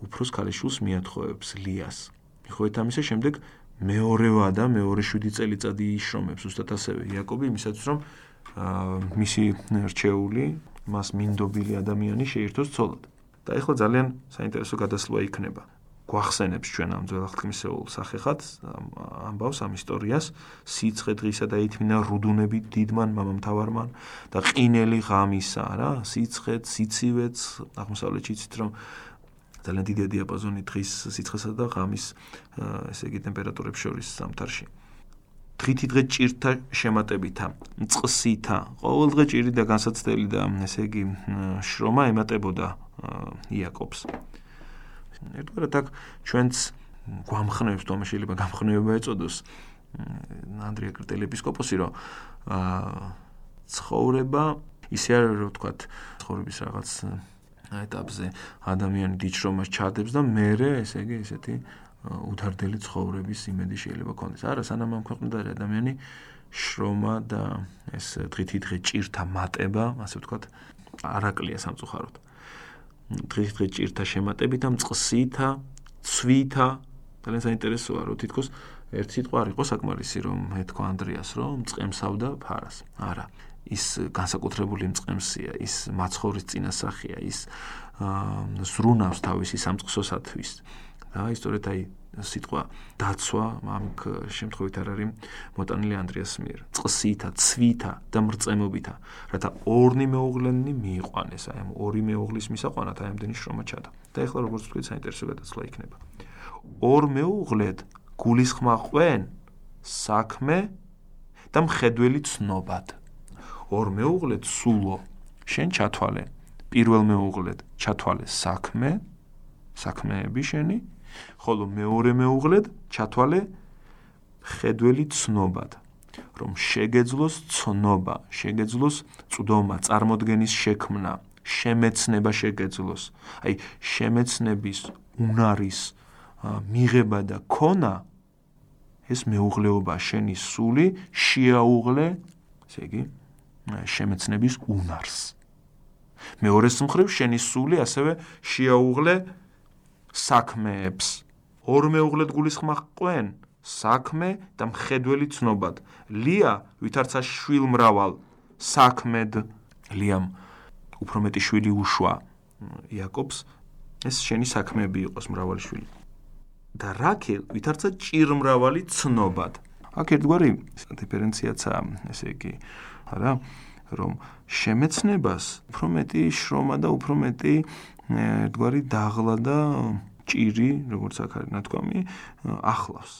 უფროს ქალიშვილს მიათხოვებს ლიას. მიხოეთ ამისა შემდეგ მეორევა და მეორე 7 წელიწადი იშრომებს უბრალოდ ასევე იაკობი იმისაც რომ მისი რჩეული მას მინდობილი ადამიანი შეირთოს ცოლად და ეხლა ძალიან საინტერესო გადასვლა იქნება. გვახსენებს ჩვენ ამ ძველახთქმისეულ სახეხად ამბავს ამ ისტორიას. სიცხე დღისა და ითმინა რუდუნები დიდმან მამამთავარმან და ყინელი ღამისა რა სიცხეთ სიცივეც აღმოსავლეთში იცით რომ ძალიან დიდი დიაპაზონი დღის სიცხესა და ღამის ესე იგი ტემპერატურებს შორის სამთარში დღითი დღე ჭირთა შემატებითა მწყსითა. ყოველ დღე ჭირი და განსაცდელი და ესე იგი შრომა ემატებოდა იაკობს. ერთგვარად აქ ჩვენც გვამხნევს თუმცა შეიძლება გამხნევება ეწოდოს. ანდრია კრიტელეპისკოპოსი რომ აა ცხოვრება ისე არ რო თქვა ცხოვრების რაღაც ეტაპზე ადამიანი დიჩრომას ჩადებს და მეરે ესე იგი ესეთი უთარდელი ცხოვრების იმედი შეიძლება კონდეს. არა, სანამ ამ ქვეყნიდან ადამიანი შრომა და ეს დღითი დღე ჭირთა მატება, ასე ვთქვათ, არაკლია სამწუხაროდ. დღის დღე ჭირთა შემატებით ამ წყსითა, ცვითა, ძალიან საინტერესოა, რომ თითქოს ერთ სიტყვა არ იყო საკმარისი, რომ ეთქვა ანდრიას, რომ წყემსავდა ფარას. არა, ის განსაკუთრებული წყემსია, ის მაცხოვრის წინასახია, ის აა ზრუნავს თავისი სამწყსოსათვის. და ისტორიათ აი სიტყვა დაცვა ამ შემთხვევით არ არის მოტანილი ანდრიას მიერ. წსითა, ცვითა და მრწემობითა, რათა ორნი მეუღლენი მიიყვანეს, აი ამ ორი მეუღლის მისაყვანად აი ამდენი შრომა ჩადა. და ეხლა როგორც ვთქვით, საინტერესო გადაცვლა იქნება. ორ მეუღლედ გულისხმა ყვენ საქმე და მხედველი ცნობად. ორ მეუღლედ სულო შენ ჩათვალე. პირველ მეუღლედ ჩათვალე საქმე, საქმეები შენი ხოლო მეორე მეუღლედ ჩათვალე ხედველი ცნობად რომ შეგეძლოს ცნობა შეგეძლოს წვდომა წარმოდგენის შექმნა შემეცნება შეგეძლოს აი შემეცნების უნარის მიღება და ქონა ეს მეუღლეობა შენი სული შეაუღლე ესე იგი შემეცნების უნარს. მეორეს მხრივ შენი სული ასევე შეაუღლე საქმეებს. ორმეუღლედ გულისხმახ ყვენ საქმე და მხედველი ცნობად. ლია ვითარცა შვილმრავალ საქმედ ლიამ უფრო მეტი შვილი უშვა იაკობს ეს შენი საქმეები იყოს მრავალი შვილი. და რაკელ ვითარცა ჭირმრავალი ცნობად. აქ ერთგვარი დიფერენციაცია, ესე იგი, არა, რომ შემეცნებას უფრო მეტი შრომა და უფრო მეტი ერთგვარი დაღლა და ჭირი, როგორც აქ არის ნათქვამი, ახლავს.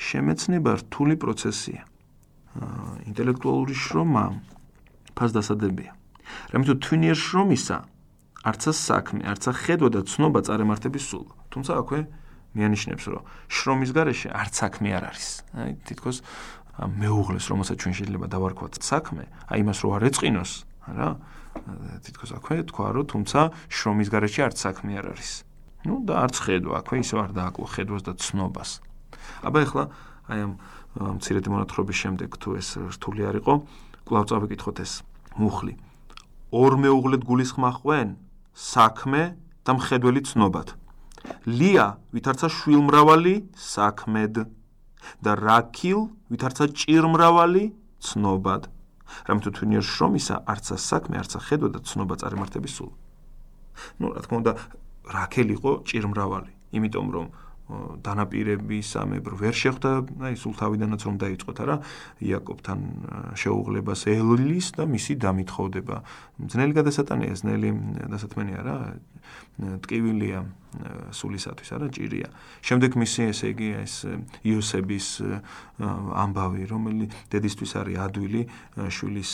შემეცნება რთული პროცესია. ინტელექტუალური შრომა ფასდასადებია. რამე თუ თვინიერ შრომისა არცა საქმე, არცა ხედვა და ცნობა წარემართების სულ. თუმცა აქვე მიანიშნებს, რომ შრომის გარეშე არც საქმე არ არის. აი, თითქოს მეუღლეს, რომელსაც ჩვენ შეიძლება დავარქვათ საქმე, აი იმას რო არ ეწყინოს, რა? თითქოს აქვე თქვა რომ თუმცა შრომის გარეშე არც საქმე არ არის. ну და არც ხედვა აქვე ისევ არ დააკლო ხედვას და ცნობას. აბა ეხლა აი ამ მცირედი მონათხრობის შემდეგ თუ ეს რთული არ იყო, კვლავ წავიკითხოთ ეს მუხლი. ორმეუღლედ გულისხმა ხვენ საქმე და მხედველი ცნობად. ლია ვითარცა შვილმრავალი საქმედ და რაქილ ვითარცა ჭირმრავალი ცნობად. რამე თუ თუნიერ შრომისა არცა საქმე, არცა ხედვა და ცნობა წარიმართების სულ. ну, რა თქმა უნდა, რაკელი იყო ჭირმრავალი, იმიტომ რომ დანაპირების ამებრ ვერ შეხვდა, აი სულ თავიდანაც რომ დაიწყოთ, არა, იაკობთან შეუღლებას ელილის და მისი დამითხოვდება. ძნელი გადასატანია, ძნელი დასათმენია რა, ტკივილია სულისათვის, არა, ჭირია. შემდეგ მისი ესე იგი ეს იოსების ამბავი, რომელიც დედისთვის არის ადვილი, შვილის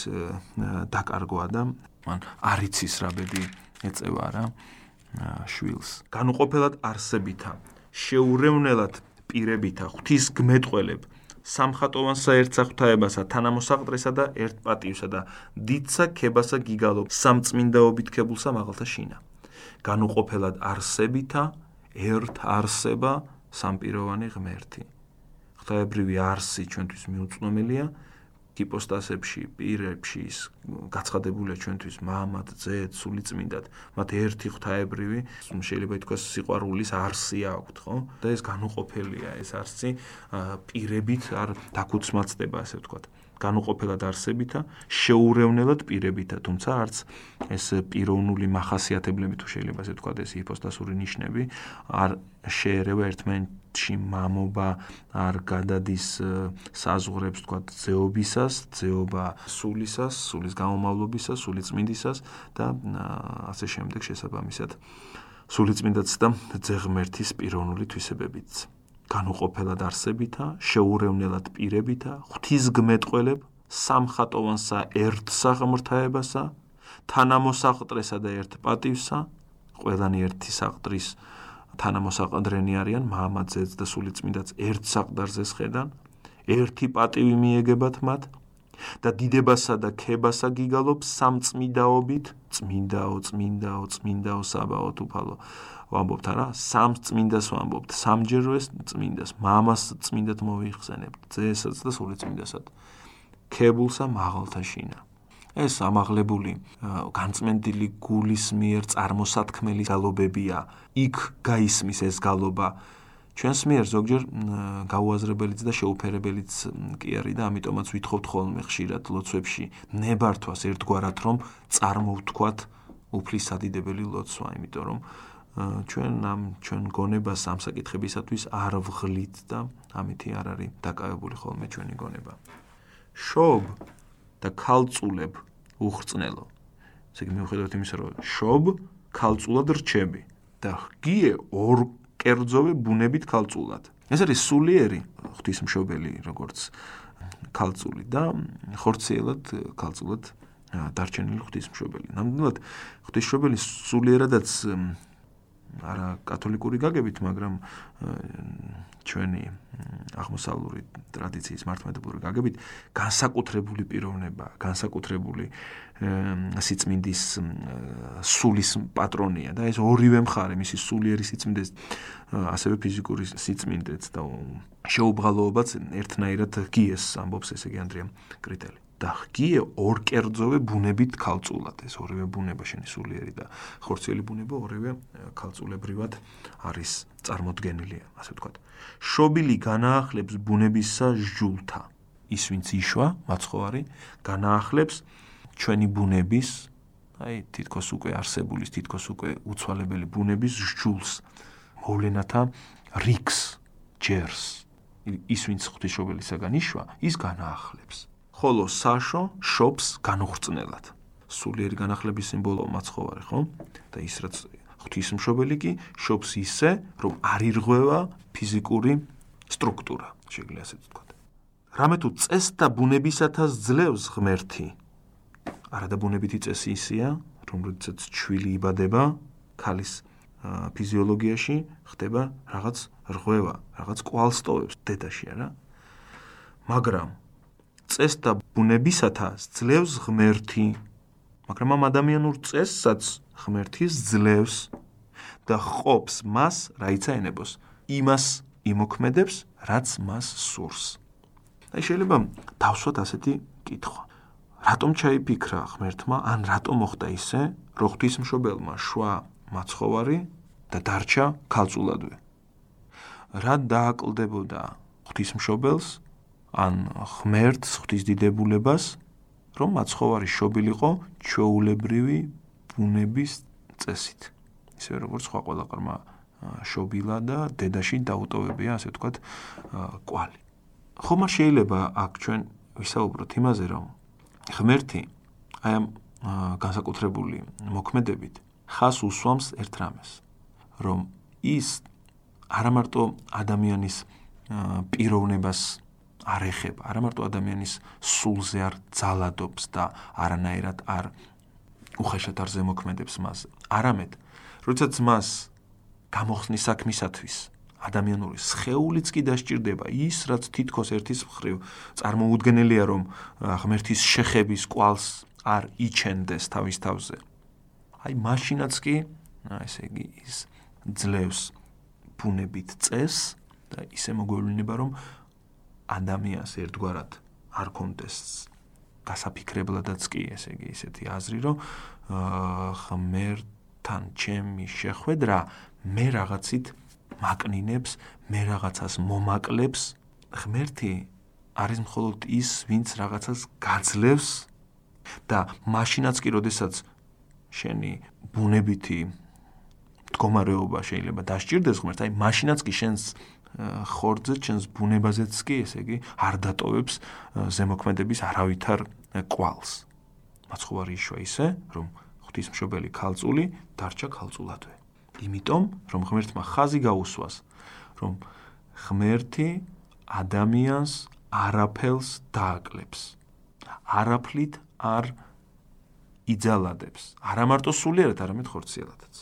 დაკარგვა და მან არიცის რაბედი ეწევა რა შვილს. განუყოფელად არსებითა შეურევნელად პირებითა ღვთის გმეტყველებ სამხატოვან საერთსა ღვთაებასა თანამოსაყდრესა და ერთპატივსა და დიდსა ქებასა გიგალო სამწმინდაობით ქებულსა მაღალთა შინა. განუყოფელად არსებითა ერთ არსება სამპიროვანი ღმერთი. ღვთაებრივი არსი ჩვენთვის მიუწვდომელია ჰიპოსტასებში, პირებში ის გაცხადებულია ჩვენთვის მამად, ძედ, სულიწმინდად, მათ ერთი ღვთაებრივი, შეიძლება ითქვას სიყვარულის არსი აქვთ, ხო? და ეს განუყოფელია, ეს არსი პირებით არ დაკუცმაცდება, ასე ვთქვათ. განუყოფელად არსებითა, შეურევნელად პირებითა, თუმცა არც ეს პიროვნული מחასიათებლები თუ შეიძლება ასე ვთქვათ, ეს ჰიპოსტასური ნიშნები არ შეერევა ერთმანეთს ში მამობა არ გადადის საზღურებს თქვა ძეობისას, ძეობა სულისას, სულის გამომავლობისას, სულიწმინდისას და ასე შემდეგ შესაბამისად სულიწმინდაც და ძეღმერთის პიროვნული თვისებებიც. განუყოფელად არსებითა, შეურევნელად პირებითა, ღვთისგმეტყველებ სამხატოვანსა ერთ საღმრთაებასა, თანამოსაყტრესა და ერთ პატივსა, ყველანი ერთი საყდრის თანამოსაყდრენი არიან მამაძეც და სულიწმინდაც ერთ საყდარზე შედან ერთი პატივი მიეგებათ მათ და დიდებასა და ქებასა გიგალობს სამწმინდაობით. წმინდაო წმინდაო წმინდაო საბაო თუფალო ვამბობთ არა? სამ წმინდას ვამბობთ. სამჯერ ეს წმინდას მამას წმინდად მოიხსენებთ ძესაც და სულიწმინდასად ქებულსა მაღალთა შინა ეს ამაღლებული განწმენდილი გულის მიერ წარმოსათქმელი გალობებია. იქ გაისმის ეს გალობა. ჩვენს მიერ ზოგჯერ გაუაზრებელიც და შეუფერებელიც კი არის და ამიტომაც ვითხოვთ ხოლმე ხშირად ლოცვებში ნებართვას ერთგვარად რომ წარმოვთქვათ უფლის სადიდებელი ლოცვა, იმიტომ რომ ჩვენ ამ ჩვენ გონებას ამ საკითხებისათვის არ ვღლით და ამითი არ არის დაკავებული ხოლმე ჩვენი გონება. შობ და ქალწულებ უხრწნელო. ესე იგი მიუხედავად იმისა, რომ შობ ქალწულად რჩები და ღიე ორ კერძოვე ბუნებით ქალწულად. ეს არის სულიერი ღვთისმშობელი, როგორც ქალწული და ხორციელად ქალწულად დარჩენილი ღვთისმშობელი. ნამდვილად ღვთისმშობელი სულიერადაც არა კათოლიკური გაგებით, მაგრამ ჩვენი აღმოსავლური ტრადიციის მართლმადიდებლური გაგებით განსაკუთრებული პიროვნება, განსაკუთრებული სიწმინდის სულის პატრონია და ეს ორივე მხარე, მისი სულიერი სიწმინდეს, ასევე ფიზიკური სიწმინდეც და შეუბრალოობაც ერთნაირად გიეს ამბობს ესე იგი ანდრია კრიტელი. და ღიე ორ კერძოვე ბუნებით ქალწულად. ეს ორივე ბუნება შენი სულიერი და ხორციელი ბუნება ორივე ქალწულებრივად არის წარმოდგენილი ასე ვთქვათ. შობილი განაახლებს ბუნებისა ჟულთა. ის ვინც იშვა მაცხოვარი განაახლებს ჩვენი ბუნების აი თითქოს უკვე არსებულის თითქოს უკვე უცვალებელი ბუნების ჟულს. მოვლენათა რიქს ჯერს. ის ვინც ღვთისმშობელისაგან იშვა ის განაახლებს ხოლო საშო შობს განუხრწნელად. სულიერი განახლების სიმბოლოა მაცხოვარი, ხო? და ის რაც ღვთისმშობელი კი შობს ისე, რომ არ ირღვევა ფიზიკური სტრუქტურა, შეგვიძლია ასე ვთქვათ. რამე თუ წეს და ბუნებისათა ძლევს ღმერთი. არა და ბუნებითი წესი ისეა, რომ როდესაც ჩვილი იბადება ქალის ფიზიოლოგიაში ხდება რაღაც რღვევა, რაღაც კვალსტოვებს დედაში, არა? მაგრამ წეს და ბუნებისათა ძლევს ღმერთი. მაგრამ ამ ადამიანურ წესსაც ღმერთი ძლევს და ხობს მას, რაიცა ენებოს, იმას იმოქმედებს, რაც მას სურს. აი შეიძლება დავსვათ ასეთი კითხვა. რატომ ჩაიფიქრა ღმერთმა, ან რატომ მოხდა ისე, რომ ღვთისმშობელმა შვა მაცხოვარი და დარჩა ქალწულადვე? რა დააკლდებოდა ღვთისმშობელს ან ღმერთს ღვთისდიდებულებას, რომ მაცხოვარი შობილიყო ჩვეულებრივი ბუნების წესით. ისე როგორც სხვა ყველა ყრმა შობილა და დედაში დაუტოვებია, ასე ვთქვათ, კვალი. ხომ არ შეიძლება აქ ჩვენ ვისაუბროთ იმაზე, რომ ღმერთი აი ამ განსაკუთრებული მოქმედებით ხას უსვამს ერთ რამეს, რომ ის არა მარტო ადამიანის პიროვნებას არ ეხება, არა მარტო ადამიანის სულზე არ ძალადობს და არანაირად არ უხეშად არ ზემოქმედებს მას. არამედ, როდესაც მას გამოხსნის საქმისათვის ადამიანური სხეულიც კი დასჭირდება ის, რაც თითქოს ერთის მხრივ წარმოუდგენელია, რომ ღმერთის შეხების კვალს არ იჩენდეს თავის თავზე. აი, მაშინაც კი, ესე იგი, ის ძლევს ბუნებით წეს და ისე მოგვევლინება, რომ ადამიანს ერთგვარად არ კონდეს გასაფიქრებლადაც კი ესე იგი ისეთი აზრი რომ ღმერთთან ჩემი შეხვედრა მე რაღაცით მაკნინებს მე რაღაცას მომაკლებს. ღმერთი არის მხოლოდ ის ვინც რაღაცას გაძლევს და მაშინაც კი როდესაც შენი ბუნებითი მდგომარეობა შეიძლება დასჭირდეს ღმერთს აი მაშინაც კი შენს ხორძ ჩვენს ბუნებაზეც კი ესე იგი არ დატოვებს ზემოქმედების არავითარ კვალს. მაცხოვარი იშვა ისე, რომ ღვთისმშობელი ქალწული დარჩა ქალწულადვე. იმიტომ, რომ ღმერთმა ხაზი გაუსვას, რომ ღმერთი ადამიანს არაფელს დააკლებს. არაფლით არ იძალადებს. არა მარტო სულიერად, არამედ ხორციელადაც.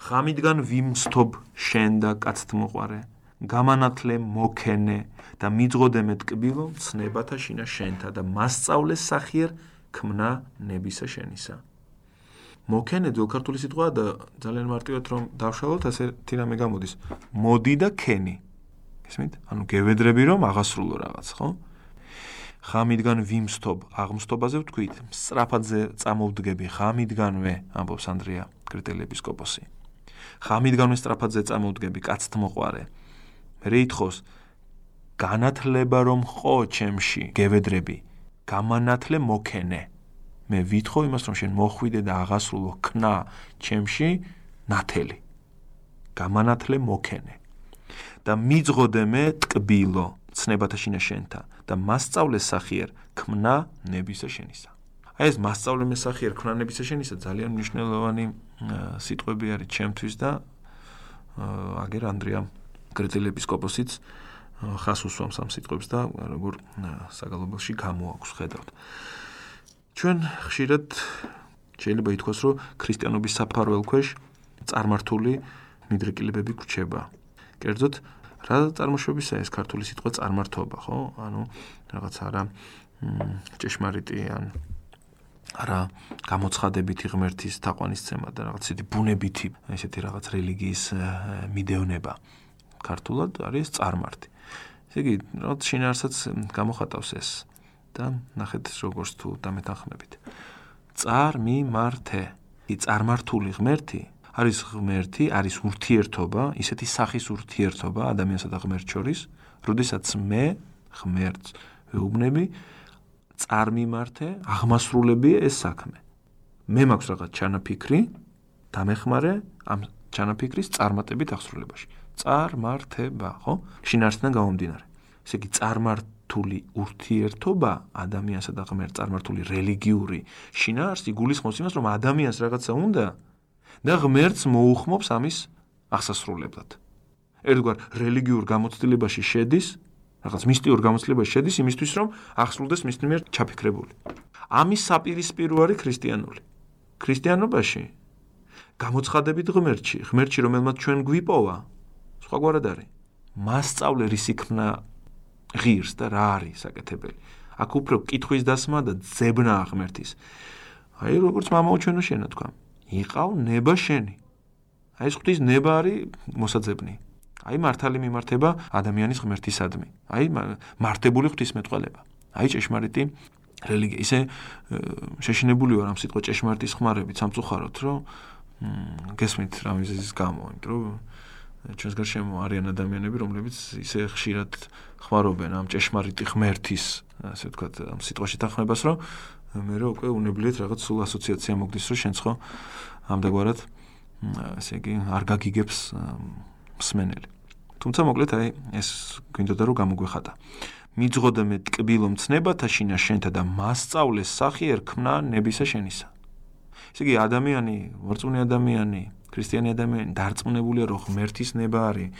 ხამიდან ვიმსთობ შენ და კაცთმოყარე გამანათლე მოქენე და მიძღოდე მეტკბილო ცნებათა შინა შენთა და მასწავლე სახიერ ქმნა ნებისა შენისა. მოქენე ძოლქართული სიტყვაა და ძალიან მარტივად რომ დავშალოთ ასე თირამე გამოდის. მოდი და ქენი. ისმით ანუ გევედრები რომ აღასრულო რაღაც ხო? ხამიდან ვიმსთობ აღმსთობაზე ვთქვით. სწრაფადზე წამოვდგები ხამიდანვე ამბობს ანდრია კრიტელიეპისკოპოსი ხამიდანვე სწრაფადზე წამოვდგები კაცთმოყარე რეითხოს განათლება რომ ხო ჩემში გევედრები გამანათლე მოქენე. მე ვითხოვ იმას რომ შენ მოხვიდე და აღასრულო ქნა ჩემში ნათელი. გამანათლე მოქენე. და მიძღოდე მე ტკბილო ცნებათა შინა შენთა და მასწავლე სახიერ ქმნა ნებისა შენისა. აი ეს მასწავლე მე სახიერ ქმნა ნებისა შენისა ძალიან მნიშვნელოვანი სიტყვები არის ჩემთვის და აგერ ანდრია კრიტელი ეპისკოპოსიც ხას უსვამს ამ სიტყვებს და როგორ საგალობელში გამოაქვს ხედავთ. ჩვენ ხშირად შეიძლება ითქვას, რომ ქრისტიანობის საფარველ ქვეშ წარმართული მიდრეკილებები გვჩება. კერძოდ რა წარმოშობისა ეს ქართული სიტყვა წარმართობა, ხო? ანუ რაღაც არა ჭეშმარიტი ან არა გამოცხადებითი ღმერთის თაყვანისცემა და რაღაც ისეთი ბუნებითი ესეთი რაღაც რელიგიის მიდეონება ქართულად არის წარმართი. ესე იგი, რაღაც შინაარსაც გამოხატავს ეს და ნახეთ როგორც თუ დამეთანხმებით. წარმიმართე. ი წარმართული ღმერთი არის ღმერთი, არის ურთიერთობა, ისეთი სახის ურთიერთობა ადამიანსა და ღმერთს შორის, როდესაც მე ღმერთს ვეუბნები, წარმიმართე, აღმასრულებია ეს საქმე. მე მაქვს რაღაც ჩანაფიქრი, დამეხმარე ამ ჩანაფიქრის წარმატებით აღსრულებაში. წარმართება, ხო? შინაარსიდან გამომდინარე. ესე იგი, წარმართული ურთიერთობა ადამიანსა და ღმერთს წარმართული რელიგიური შინაარსი გულისხმობს იმას, რომ ადამიანს რაღაცა უნდა და ღმერთს მოუხმობს ამის აღსასრულებლად. ერთგვარ რელიგიურ გამოცდილებაში შედის, რაღაც მისტიურ გამოცდილებაში შედის იმისთვის, რომ აღსრულდეს მის მიერ ჩაფიქრებული. ამის საპირისპირო არის ქრისტიანული. ქრისტიანობაში გამოცხადებით ღმერთში, ღმერთში რომელმაც ჩვენ გვიპოვა, სხვაგვარად არის. მასწავლე რის იქნა ღირს და რა არის საკეთებელი. აქ უფრო კითხვის დასმა და ძებნა აღმერთის. აი როგორც მამაოჩვენო შენა თქვა. იყავ ნება შენი. აი ეს ღვთის ნება არის მოსაძებნი. აი მართალი მიმართება ადამიანის ღმერთისადმი. აი მართებული ღვთისმეტყველება. აი ჭეშმარიტი რელიგია. ისე შეშინებული ვარ ამ სიტყვა ჭეშმარიტის ხმარებით სამწუხაროდ, რომ გესმით რა მიზეზის გამო, იმიტომ რომ ჩვენს გარშემო არიან ადამიანები, რომლებიც ისე ხშირად ხმარობენ ამ ჭეშმარიტი ღმერთის, ასე ვთქვათ, ამ სიტყვაში თანხმებას, რომ მე რო უკვე უნებლიეთ რაღაც სულ ასოციაცია მოგდის, რომ შენც ხო ამდაგვარად ასე იგი არ გაგიგებს მსმენელი. თუმცა მოკლედ აი ეს გვინდოდა რომ გამოგვეხატა. მიძღოდა მე ტკბილო მცნებათა შინა შენთა და მასწავლეს სახი ერქმნა ნებისა შენისა. ესე იგი ადამიანი, ვარწმუნე ადამიანი, ქრისტიანი ადამიანი დარწმუნებულია რომ ღმერთის ნება არის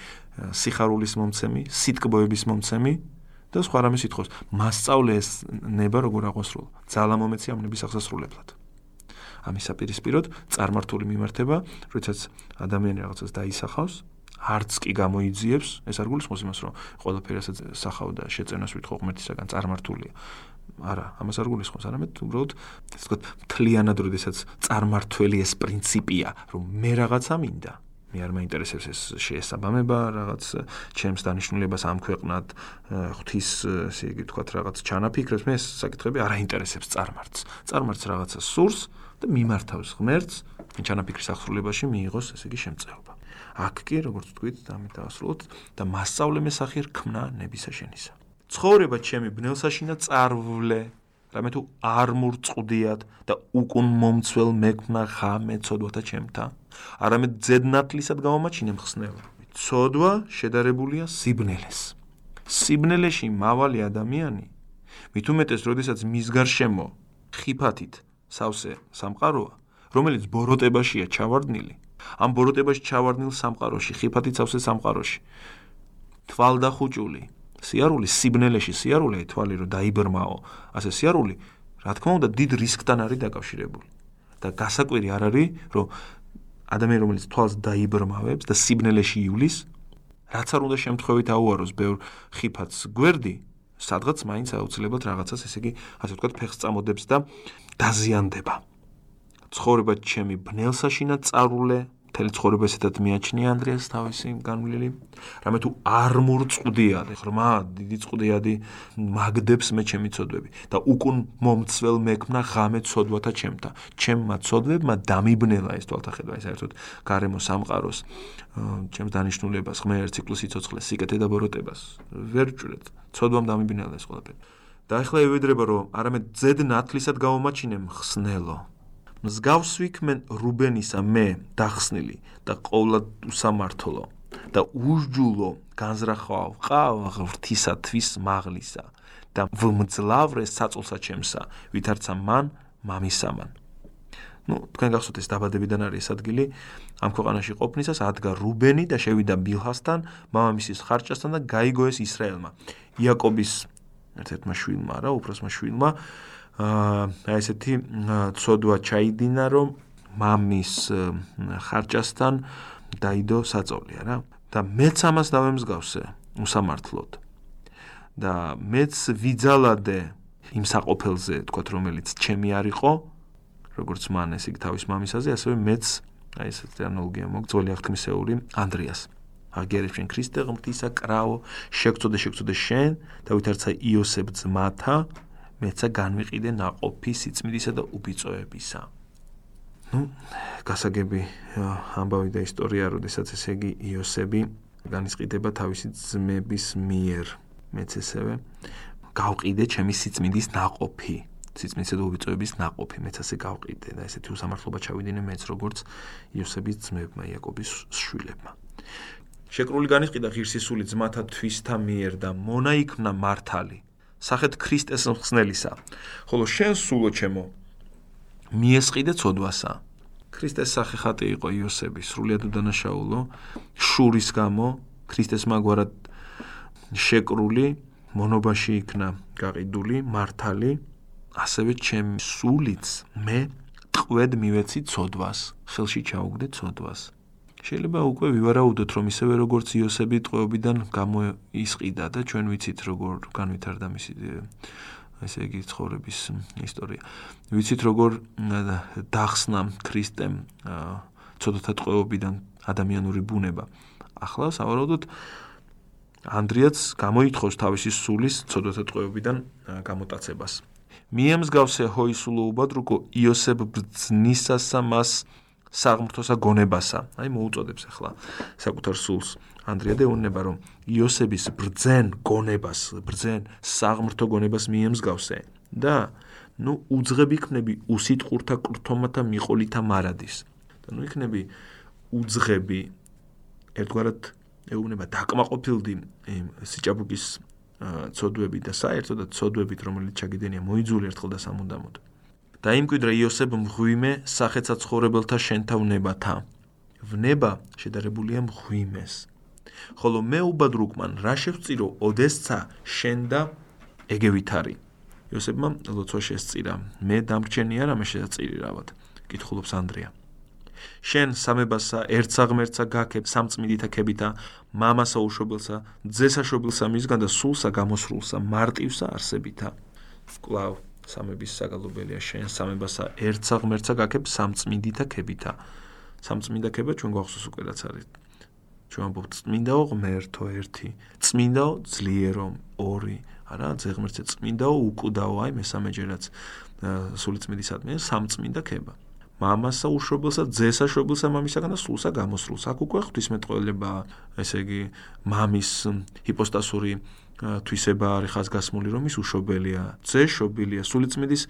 სიხარულის მომცემი, სიტკბოების მომცემი და სხვა რამე სიტყვის. მასწავლე ეს ნება როგორ აღვასრულა. ძალა მომეცი ამ ნების აღსასრულებლად. ამის საპირისპიროდ წარმართული მიმართება, როდესაც ადამიანი რაღაცას დაისახავს, არც კი გამოიძიებს, ეს არ გულისხმობს იმას, რომ ყველაფერი ასე სახავ და შეწენას ვითხოვ ღმერთისაგან წარმართულია. არა, ამას არ გულისხმობს, არამედ უბრალოდ ასე ვთქვათ, თლიანად როდესაც წარმართველი ეს პრინციპია, რომ მე რაღაცა მინდა. მე არ მაინტერესებს ეს შეესაბამება რაღაც ჩემს დანიშნულებას ამ ქვეყნად ღვთის ესე იგი ვთქვათ რაღაც ჩანაფიქრებს მე ეს საკითხები არ აინტერესებს წარმართს. წარმართს რაღაცა სურს და მიმართავს ღმერთს ჩანაფიქრის აღსრულებაში მიიღოს ესე იგი შემწეობა. აქ კი როგორც თქვით ამით დაასრულოთ და მასწავლე მესახი რქმნა ნებისა შენისა. ცხოვრება ჩემი ბნელსაშინა წარვლე რამე თუ არ მურწყვდიათ და უკუნ მომცველ მეკნა ხამე ცოდვათა ჩემთა არამედ ძედნათლისად გამომაჩინე მხსნელა ცოდვა შედარებულია სიბნელეს. სიბნელეში მავალი ადამიანი მით უმეტეს როდესაც მის გარშემო ხიფათით სავსე სამყაროა რომელიც ბოროტებაშია ჩავარდნილი ამ ბოროტებაში ჩავარდნილ სამყაროში ხიფათით სავსე სამყაროში თვალდახუჭული სიარული სიბნელეში სიარული თვალი რომ დაიბრმაო. ასე სიარული რა თქმა უნდა დიდ რისკთან არის დაკავშირებული. და გასაკვირი არ არის რომ ადამიანი რომელიც თვალს დაიბრმავებს და სიბნელეში ივლის რაც არ უნდა შემთხვევით აუაროს. ბევრ ხიფათს გვერდი სადღაც მაინც აუცილებლად რაღაცას ესე იგი ასე ვთქვათ ფეხს წამოდებს და დაზიანდება. ცხოვრება ჩემი ბნელსაშინა წარულე მთელი ცხოვრება ესეთად მიაჩნია ანდრიას თავისი განვლილი. რამე თუ არ მორწყდიადე, ღრმა, დიდი წყდიადი მაგდებს მე ჩემი ცოდვები და უკუნ მომცվել მექმნა ღამე ცოდვათა ჩემთა. ჩემმა ცოდვებმა დამიბნელა ეს თვალთახედვა, საერთოდ გარემო სამყაროს, ჩემს დანიშნულებას, ღმერთს, ციკლოს სიცოცხლეს, სიკეთე და ბოროტებას. ვერ ვჭრეთ. ცოდვამ დამიბნელა ეს ყველაფერი. და ახლა ევედრება რომ არამედ ძედ ნათლისად გავომაჩინე მხსნელო მსგავს ვიქმენ რუბენისა მე დახსნილი და ყოვლად უსამართლო და უშჯულო განზრახვავ ყავ ღრთისათვის მაღლისა და ვმძლავრე საწოლსა ჩემსა ვითარცა მან მამისამან. ну თქვენ გახსოვთ ეს დაბადებიდან არის ადგილი. ამ ქვეყანაში ყოფნისას ადგა რუბენი და შევიდა ბილჰასთან მამამისის ხარჭასთან და გაიგო ეს ისრაელმა. იაკობის ერთ-ერთმა შვილმა რა უფროსმა შვილმა აა ესეთი ცოდვა ჩაიდინა რომ მამის ხარჭასთან დაიდო საწოლია რა და მეც ამას დავემსგავსე უსამართლოდ და მეც ვიძალადე იმ საყოფელზე, თქვათ, რომელიც ჩემი არისო, როგორც მან ეს იგი თავის მამისაზე, ასევე მეც აი ეს ანალოგია მოგწოლი აღთქმისეული ანდრიას. აგერებ შენ ქრისტე ღმრთისა კრავო, შეგწოდე შეგწოდე შენ, დავითარცა იოსებ ძმათა, მეცა განვიყიდე ناყოფი სიწმიდისა და უბიწოებისა. ну, გასაგები ამბავი და ისტორია, როდესაც ესე იგი იოსები განისყიდება თავისი ძმების მიერ. მეც ესევე გავყიდე ჩემი სიწმინდის ناყოფი. სიწმინდისა და უბიწოების ناყოფი მეც ასე გავყიდე და ესეთი უსამართლობა ჩავიდინე მეც როგორც იოსების ძმებმა, იაკობის შვილებმა. შეკრული განისყიდა ღირსისული ძმათა თვისთა მიერ და მონა იქნა მართალი სახეთ ქრისტეს მხსნელისა ხოლო შენ სულო ჩემო მიესყიდე ცოდვასა. ქრისტეს სახე ხატი იყო იოსების სრულიად უდანაშაულო. შურის გამო ქრისტეს მაგვარად შეკრული მონობაში იქნა გაყიდული მართალი. ასევე ჩემი სულიც მე ტყვედ მივეცი ცოდვას ხელში ჩაუგდე ცოდვას შეიძლება უკვე ვივარაუდოთ, რომ ისევე როგორც იოსები ტყვეობიდან გამოისყიდა და ჩვენ ვიცით როგორ განვითარდა მისი ესე იგი ცხოვრების ისტორია. ვიცით როგორ დახსნა ქრისტემ ცოდოთა ტყვეობიდან ადამიანური ბუნება. ახლა სავარაუდოდ ანდრიაც გამოითხოვს თავისი სულის ცოდოთა ტყვეობიდან გამოტაცებას. მიემსგავსე ჰოისულო უბადრუკო იოსებ ბძნისასა მას საღმრთოსა გონებასა. აი მოუწოდებს ახლა საკუთარ სულს. ანდრია დეუნნება რომ იოსების ბრძენ გონებას, ბრძენ საღმრთო გონებას მიემსგავსე და ნუ უძღები იქნები უსიტყურთა კრთომათა მიყოლითა მარადის. და ნუ იქნები უძღები ერთგვარად ეუბნება დაკმაყოფილდი იმ სიჭაბუკის ცოდვები და საერთოდ ცოდვებით რომელიც ჩაგიდენია მოიძული ერთხელ და სამუდამოდ. დაიმკვიდრა იოსებ მღვიმე სახეცა ცხოვრებელთა შენთა ვნებათა. ვნება შედარებულია მღვიმეს. ხოლო მე უბადრუკმან რა შევწირო ოდესცა შენ და ეგევითარი. იოსებმა ლოცვა შესწირა. მე დამრჩენია რა მე შეწირი რავად. კითხულობს ანდრია. შენ სამებასა ერთსა ღმერთსა გაქებ სამწმიდითა ქებითა მამასა უშობელსა ძესა შობილსა მისგან და სულსა გამოსრულსა მარტივსა არსებითა. კლავ სამების საგალობელია შენ სამებასა ერთსა ღმერთსა გაკებ სამწმინდითა ქებითა. სამწმინდა ქება ჩვენ გვახსოვს უკვე რაც არის. ჩვენ ამბობთ წმინდაო ღმერთო ერთი წმინდაო ძლიერო ორი. არა ძეღმერთზე წმინდაო უკვდაო აი მესამეჯერაც სულიწმინდისადმი სამწმინდა ქება. მამასა უშობილსა ძესა შობილსა მამისაგან და სულსა გამოსრულს. აქ უკვე ღვთისმეტყველება ესე იგი მამის ჰიპოსტასური თვისება არის ხაზგასმული რომ ის უშობელია, ძე შობილია, სულიწმიდის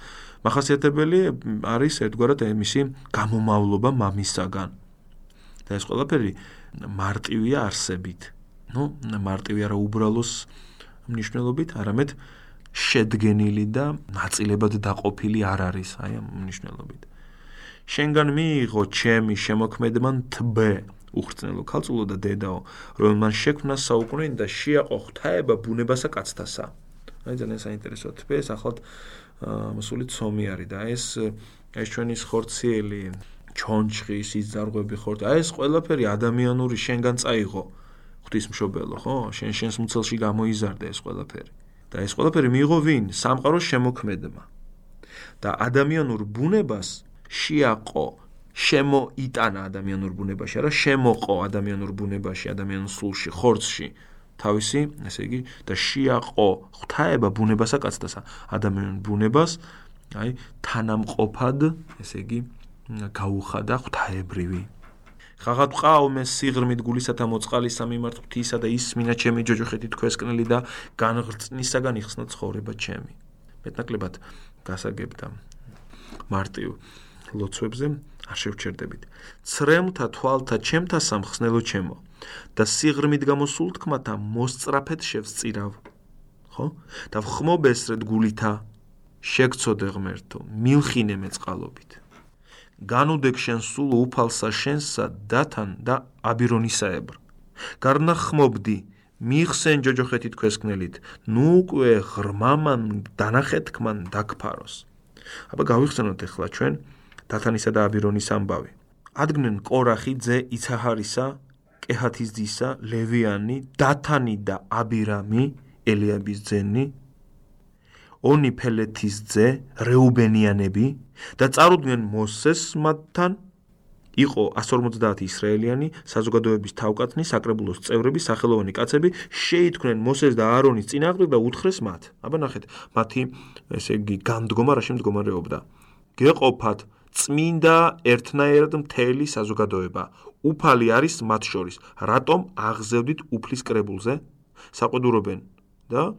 מחასიათებელი არის ერთგვარად ემისი გამომავლობა მამისაგან. და ეს ყველაფერი მარტივია არსებით. ნუ მარტივი არა უბრალოს მნიშვნელობით, არამედ შედგენილი და ნაწილებად დაყოფილი არ არის აი ამ მნიშვნელობით. შენგან მიიღო ჩემი შემოქმედმან თბე უხრწნელო ქალწულო და დედაო, რომ მან შექმნა საუკუნენი და შეაყო ღვთაება ბუნებასა კაცთასა. აი ძალიან საინტერესოა თბე, ეს ახლად მოსული ცომი არის და ეს ეს ჩვენი ხორციელი ჩონჩხის იზარღვები ხორთ. აი ეს ყველაფერი ადამიანური შენგან წაიღო ღვთისმშობელო, ხო? შენ შენს მუცელში გამოიზარდა ეს ყველაფერი. და ეს ყველაფერი მიიღო ვინ? სამყაროს შემოქმედმა. და ადამიანურ ბუნებას შეაყო შემოიტანა ადამიანურ ბუნებაში, არა შემოყო ადამიანურ ბუნებაში, ადამიანურ სულში, ხორცში თავისი, ესე იგი, და შეაყო ღვთაება ბუნებასა კაცთასა, ადამიანურ ბუნებას, აი, თანამყოფად, ესე იგი, გაუხადა ღვთაებრივი. ხაღად ყავ მე სიღრმით გულისათა მოწყალისა მიმართ ღვთისა და ისმინა ჩემი ჯოჯოხეთი თქვესკნელი და განღრწნისაგან იხსნა ცხოვრება ჩემი. მეტნაკლებად გასაგებდა მარტივ ლოცვებზე არ შევჩერდებით. ცრემთა თვალთა ჩემთა სამხსნელო ჩემო და სიღრმით გამოსულ თქმათა მოსწრაფეთ შევწირავ. ხო? და ხმობესრეთ გულითა შეგწოდე ღმერთო, მილხინე მეწყალობით. განუდეგ შენ სულ უფალსა შენსა დათან და აბირონისაებრ. გარნა ხმობდი მიხსენ ჯოჯოხეთი თქვესკნელით, ნუ უკვე ღრმამან დანახეთქმან დაგფაროს. აბა გავიხსენოთ ახლა ჩვენ დათანისა და აბირონის ამბავი. ადგნენ კორახი ძე იცაჰარისა კეჰათის ძისა ლევიანი დათანი და აბირამი ელიაბის ძენი ონი ფელეთის ძე რეუბენიანები და წარუდგნენ მოსეს მათთან იყო 150 ისრაელიანი საზოგადოების თავკაცნი საკრებულოს წევრები სახელოვანი კაცები შეითქმნენ მოსეს და აარონის წინააღმდეგ და უთხრეს მათ აბა ნახეთ მათი ესე იგი განდგომა რა შემდგომარეობდა გეყოფათ წმინდა ერთნაირად მთელი საზოგადოება. უფალი არის მათ შორის. რატომ აღზევდით უფლის კრებულზე? საყვედურობენ და?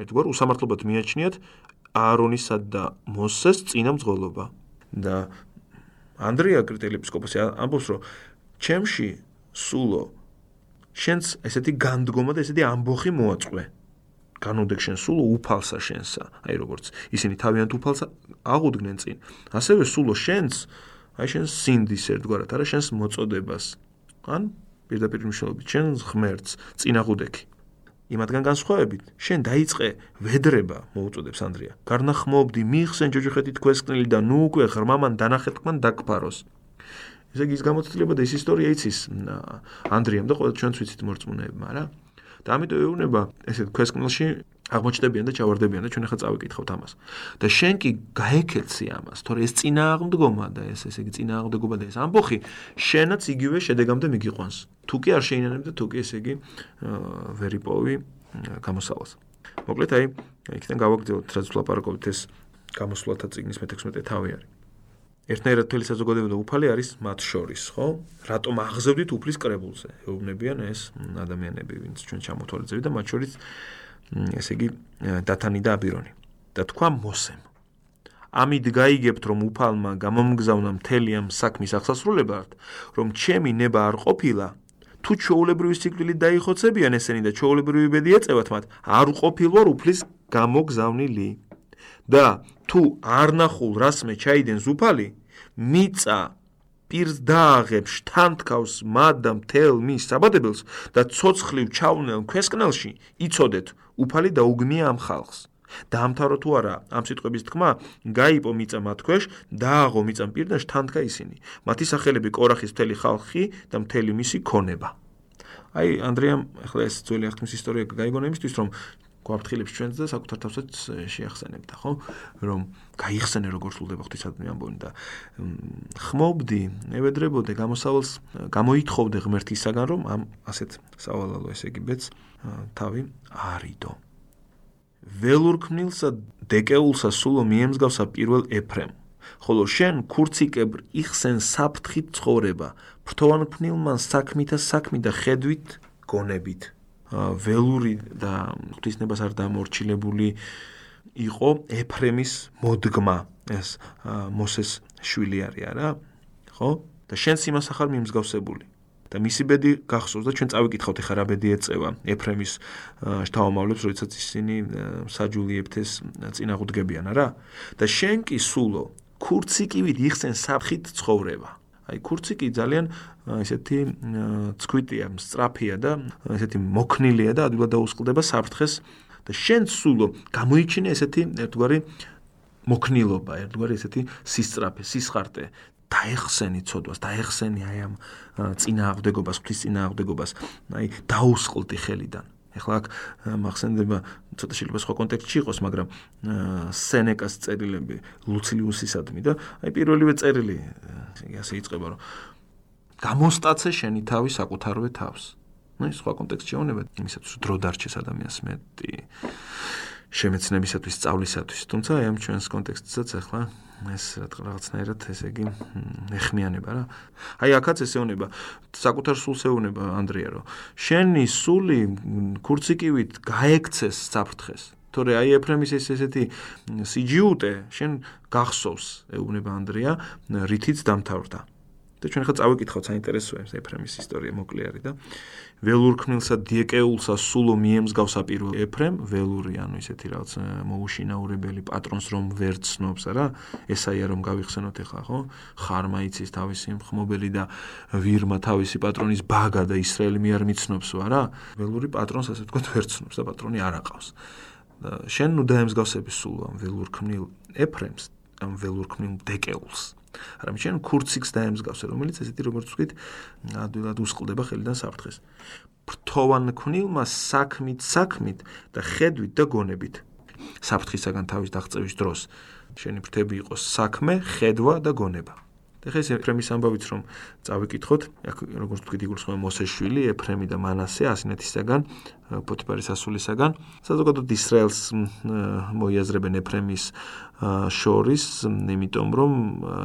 ერთგვარ უსამართლობად მიაჩნიათ აარონისა და მოსეს წინამძღოლობა და ანდრია კრიტელიეპისკოპოსი ამბობს რომ ჩემში სულო შენს ესეთი განდგომა და ესეთი ამბოხი მოაწყვე განუდეგ შენ სულო უფალსა შენსა აი როგორც ისინი თავიანთ უფალსა აღუდგნენ წინ ასევე სულო შენს აი შენს სინდის ერთგვარად არა შენს მოწოდებას ან პირდაპირ მნიშვნელობით შენს ღმერთს წინ აღუდექი იმათგან განსხვავებით, შენ დაიწყე ვედრება, მოუწოდებს ანდრია. გარნახმობდი, მიხსენ ჯოჯოხეთი თქვენსკნელი და ნუ უკვე ღრმამან დანახეთკმან დაგფაროს. ესე იგი ის გამოცდილება და ის ისტორია იცის ანდრიამ და ყველა ჩვენც ვიცით მორწმუნეებმა რა. და ამიტომ ეუბნება ესე თქვენსკნელში აღმოჩნდებიან და ჩავარდებიან და ჩვენ ახლა წავიკითხავთ ამას. და შენ კი გაეკეცი ამას, თორე ეს წინააღმდგომა და ეს ესე იგი წინააღმდეგობა და ეს ამბოხი შენაც იგივე შედეგამდე მიგიყვანს. თუ კი არ შეინანებ და თუ კი ესე იგი ვერიპოვი გამოსავალს. მოკლედ აი იქიდან გავაგრძელოთ რაც ვლაპარაკობთ ეს გამოსვლათა ციგნის მე-16 თავი არის. ერთნაირად თელი საზოგადოება და უფალი არის მათ შორის, ხო? რატომ აღზევდით უფლის კრებულზე? ეუბნებიან ეს ადამიანები, ვინც ჩვენ ჩამოთვალեցები და მათ შორის ესე იგი დათანი და აბირონი და თქვა მოსემ ამით გაიგებთ რომ უფალმა გამომგზავნა მთელი ამ საქმის აღსასრულებლად რომ ჩემი ნება არ ყოფილა თუ ჩაოლებრივი სიკვდილით დაიხოცებიან ესენი და ჩაოლებრივი ბედი ეწევათ მათ არ ყოფილვარ უფლის გამოგზავნილი და თუ არ ნახულ რასმე ჩაიდენ ზუფალი მიწა პირს დააღებს თანთქავს მადამ თელ მის საბადებელს და ცოცხლივ ჩავნელ ქვესკნელში იწოდეთ უფალი დაუგმია ამ ხალხს. დაამთავრო თუ არა ამ სიტყვების თქმა გაიპო მიწა მათ ქვეშ დააღო მიწამ პირდაში თანთქა ისინი. მათი სახელები კორახის მთელი ხალხი და მთელი მისი ქონება. აი ანდრიამ ახლა ეს ძველი აღთქმის ისტორია გაიგონა იმისთვის რომ გვაფრთხილებს ჩვენს და საკუთარ თავსაც შეახსენებდა, ხო? რომ გაიხსენე როგორ სრულდება ღვთისადმი ამბონი და ხმობდი, ნევედრებოდე გამოსავალს, გამოითხოვდე ღმერთისაგან, რომ ამ ასეთ სავალალო ესე იგი ბეც თავი არიდო. ველურქმნილსა დეკეულსა სულო მიემსგავსა პირველ ეფრემ. ხოლო შენ ქურციკებრ იხსენ საფრთხით ცხოვრება, ფრთოვანქმნილმან საქმითა საქმი და ხედვით გონებით. ველური და ღვთისნებას არ დამორჩილებული იყო ეფრემის მოდგმა. ეს მოსეს შვილი არის არა? ხო? და შენს იმას ახალ მიმსგავსებული. და მისი ბედი გახსოვს და ჩვენ წავიკითხავთ ეხა რა ბედი ეწევა ეფრემის შთამომავლებს როდესაც ისინი საჯულიებთეს წინაღუდგებიან არა? და შენ კი სულო ქურციკივით იხსენ საფხით ცხოვრება. აი ქურციკი ძალიან ესეთი ცქვიტია, სწრაფია და ესეთი მოქნილია და ადვილად დაუსყლდება საფრთხეს და შენ სულო გამოიჩინე ესეთი ერთგვარი მოქნილობა, ერთგვარი ესეთი სისწრაფე, სისხარტე დაეხსენი ცოდვას, დაეხსენი აი ამ წინააღმდეგობას, ღვთის წინააღმდეგობას, აი დაუსყლდი ხელიდან. ეხლა აქ მახსენდება ცოტა შეიძლება სხვა კონტექსტში იყოს, მაგრამ სენეკას წერილები ლუცილიუსისადმი და აი პირველივე წერილი ასე იწყება, რომ გამოსტაცე შენი თავი საკუთარვე თავს. ну и სხვა კონტექსტში აღნება იმისათვის დრო დარჩეს ადამიანს მეტი შემეცნებისათვის სწავლისათვის თუმცა აი ამ ჩვენს კონტექსტსაც ახლა ეს რაღაცნაირად ესე იგი ეხმიანება რა აი აქაც ესეონება საკუთარ სულს ეუნება ანდრია რომ შენი სული ქურციკივით გაექცეს საფრთხეს თორე აი ეფრემის ეს ესეთი სიჯიუტე შენ გახსოვს ეუბნება ანდრია რითიც დამთავრდა და ჩვენ ხა წავიკითხავთ საინტერესოა ეფრემის ისტორია მოკლე არის და. ველურქმნილსა დიეკეულსა სულო მიემსგავსა პირველ ეფრემ ველური ანუ ისეთი რაღაც მოუშინაურებელი პატრონს რომ ვერ ცნობს არა? ესაია რომ გავიხსენოთ ახლა ხო? ხარმა იცის თავისი მხმობელი და ვირმა თავისი პატრონის ბაგა და ისრაელი მე არ მიცნობს არა ველური პატრონს ასე თქვა ვერ ცნობს და პატრონი არ აყავს. შენ ნუ დაემსგავსები სულო ამ ველურქმნილ ეფრემს ამ ველურქმნილ დეკეულს. არა მიშენ კურციქს დაემსგავსე, რომელიც ესეთი როგორც ვთქვით, ადვილად უსყლდება ხელიდან საფრთხეს. ფრთოვან ქნილმა საქმით საქმით და ხედვით და გონებით საფრთხისაგან თავის დაღწევის დროს შენი ფრთები იყოს საქმე, ხედვა და გონება. ეხლა ეს ეფრემის ამბავიც რომ წავიკითხოთ, აქ როგორც თქვით იგულისხმება მოსეშვილი, ეფრემი და მანასე ასინეთისაგან, პოტიფარის ასულისაგან, საზოგადოდ ისრაელს მოიაზრებენ ეფრემის შორის, იმიტომ რომ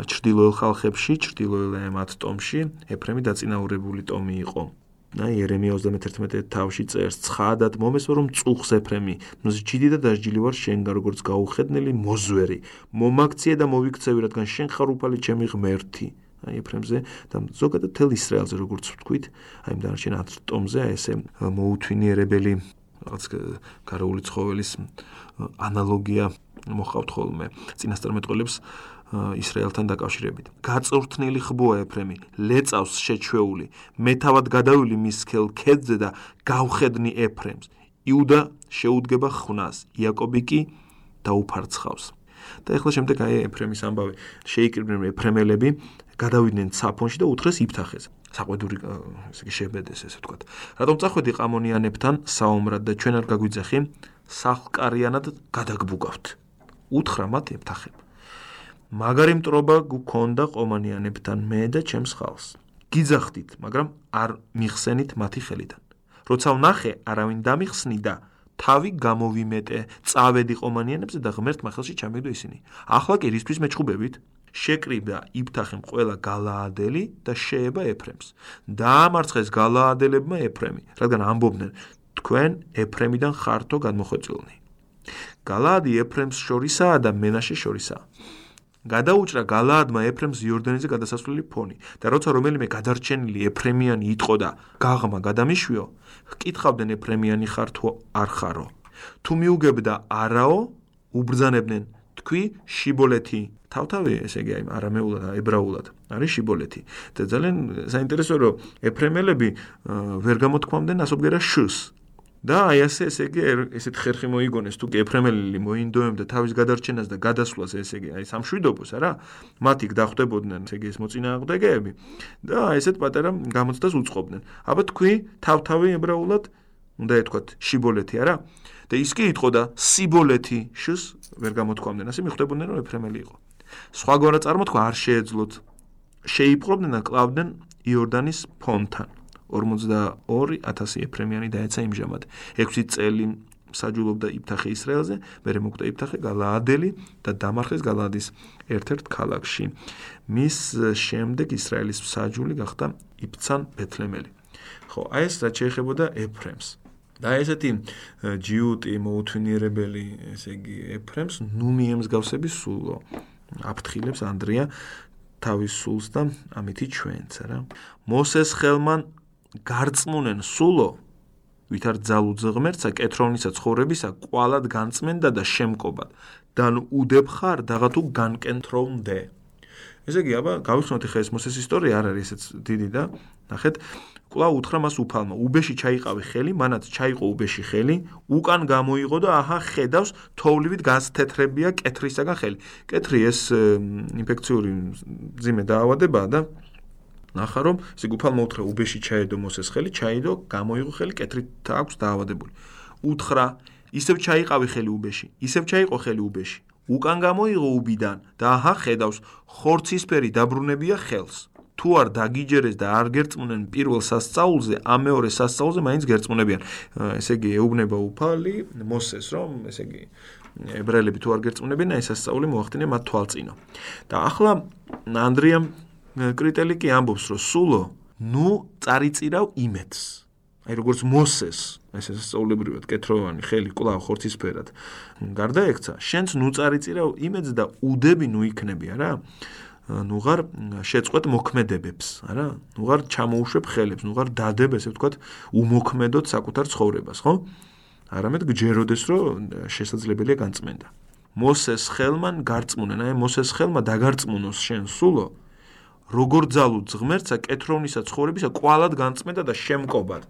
ჩრდილოელ ხალხებში, ჩრდილოელ მათ ტომში ეფრემი დაწინაურებული ტომი იყო. აი ერემია 31 თავში წერს ცხადად მომესვა რომ წუხს ეფრემი. მზჯიდი და დასჯილი ვარ შენგან როგორც გაუხედნელი მოზვერი. მომაქციე და მოვიქცევი რადგან შენ ხარ უფალი ჩემი ღმერთი. აი ეფრემზე და ზოგადად თელ ისრაელზე როგორც ვთქვით აი ამ დანარჩენ ატომზე აი ესე მოუთვინიერებელი რაღაც გარეული ცხოველის ანალოგია მოხავთ ხოლმე. წინასწარმეტყველებს ისრაელთან დაკავშირებით. გაწურთნილი ხბოა ეფრემი, ლეწავს შეჩვეული, მეთავად გადავილი მის სქელ ქედზე და გავხედნი ეფრემს. იუდა შეუდგება ხვნას, იაკობი კი დაუფარცხავს. და ეხლა შემდეგ აი ეფრემის ამბავი, შეიკრიბნენ ეფრემელები, გადავიდნენ საფონში და უთხრეს იფთახეს. საყვედური ესე იგი შებედეს ესე ვთქვათ. რატომ წახვედი ყამონიანებთან საომრად და ჩვენ არ გაგვიძახი? სახლკარიანად გადაგბუგავთ. უთხრა მათ იფთახებ. მაგარი მტრობა გქონდა ყომანიანებთან მე და ჩემს ხალხს. გიძახდით, მაგრამ არ მიხსენით მათი ხელიდან. როცა ვნახე, არავინ დამიხსნი და თავი გამოვიმეტე, წავედი ყომანიანებზე და ღმერთმა ხელში ჩამიგდო ისინი. ახლა კი რისთვის მეჩხუბებით? შეკრიბა იფთახემ ყველა გალაადელი და შეება ეფრემს. დაამარცხეს გალაადელებმა ეფრემი, რადგან ამბობდნენ თქვენ ეფრემიდან ხართო გადმოხვეწილნი. გალაადი ეფრემს შორისაა და მენაშე შორისაა. გადაუჭრა გალაადმა ეფრემს იორდანეზე გადასასვლელი ფონი და როცა რომელიმე გადარჩენილი ეფრემიანი იტყო და გაღმა გადამიშვიო, ჰკითხავდნენ ეფრემიანი ხარ თუ არ ხარო. თუ მიუგებდა არაო, უბრძანებდნენ თქვი შიბოლეთი. თავთავი ესე იგი აი არამეულად ებრაულად არის შიბოლეთი. და ძალიან საინტერესოა რომ ეფრემელები ვერ გამოთქვამდნენ ასობგერა შს. და აი ასე ესე იგი ესეთ ხერხი მოიგონეს თუ კი ეფრემელი მოინდოემდა თავის გადარჩენას და გადასვლას ესე იგი აი სამშვიდობოს არა? მათი დახვდებოდნენ ესე იგი ეს მოწინააღმდეგეები და აი ესეთ პატარა გამოცდას უწყობდნენ. აბა თქვი თავთავი ებრაულად უნდა ეთქვათ შიბოლეთი არა? და ის კი იტყოდა სიბოლეთი შს ვერ გამოთქვამდნენ. ასე მიხვდებოდნენ რომ ეფრემელი იყო. სხვაგვარად წარმოთქვა არ შეეძლოთ. შეიპყრობდნენ და კლავდნენ იორდანის ფონთან 42000 ეფრემიანი დაეცა იმჟამად 6 წელი საჯულობდა იფთახე ისრაელზე, მერე მოკვდა იფთახე გალაადელი და დამარხეს გალაადის ერთ-ერთ ქალაქში. მის შემდეგ ისრაელის საჯული გახდა იფცან ბეთლემელი. ხო, აი ეს რაც შეეხებოდა ეფრემს. და ესეთი ჯიუტი მოუთვინიერებელი, ესე იგი ეფრემს ნუმიემს გავსები სულო. აფრთხილებს ანდრია თავის სულს და ამითი ჩვენც, რა. მოსეს ხელმან გარწმუნენ სულო ვითარ ძალუძ ღმერთსა კეთრონისა ცხოვრებისა ყვალად განწმენდა და შემკობად. დან უდებ ხარ დაღათუ განკენთრონდე ესე იგი აბა გავიხსნოთ ხა ეს მოსეს ისტორია არ არის ესეც დიდი და ნახეთ. ყლა უთხრა მას უფალმა. უბეში ჩაიყავი ხელი მანაც ჩაიყო უბეში ხელი უკან გამოიღო და აჰა ხედავს თოვლივით გასთეთრებია კეთრისაგან ხელი. კეთრი ეს ინფექციური ძიმე დაავადებაა და ნახა რომ ესე გუფალ მოუთხრა უბეში ჩაედო მოსეს ხელი ჩაიდო გამოიღო ხელი კეთრით აქვს დაავადებული. უთხრა ისევ ჩაიყავი ხელი უბეში ისევ ჩაიყო ხელი უბეში. უკან გამოიღო უბიდან და აჰა ხედავს ხორცისფერი დაბრუნებია ხელს. თუ არ დაგიჯერეს და არ გერწმუნენ პირველ სასწაულზე ამ მეორე სასწაულზე მაინც გერწმუნებიან ესე იგი ეუბნება უფალი მოსეს რომ ესე იგი ებრაელები თუ არ გერწმუნებიან ეს სასწაული მოახდინე მათ თვალწინო. და ახლა ანდრიამ კრიტელი კი ამბობს, რომ სულო, ნუ წარიწირავ იმედს. აი როგორც მოსეს, ეს ესწავლებრივად კეთროვანი ხელი კვლავ ხორცისფერად გარდაექცა, შენც ნუ წარიწირავ იმედს და უდები ნუ იქნები, არა? ნუ ღარ შეწყვეტ მოქმედებებს, არა? ნუ ღარ ჩამოუშვებ ხელებს, ნუ ღარ დადებ, ესე ვთქვათ, უმოქმედოდ საკუთარ ცხოვრებას, ხო? არამედ გჯეროდეს, რომ შესაძლებელია განწმენდა. მოსეს ხელმან გარწმუნენ, აი მოსეს ხელმა დაგარწმუნოს შენ სულო, როგორ ძალუ ღმერთსა კეთროვნისა ცხოვრებისა ყვალად განწმენდა და შემკობად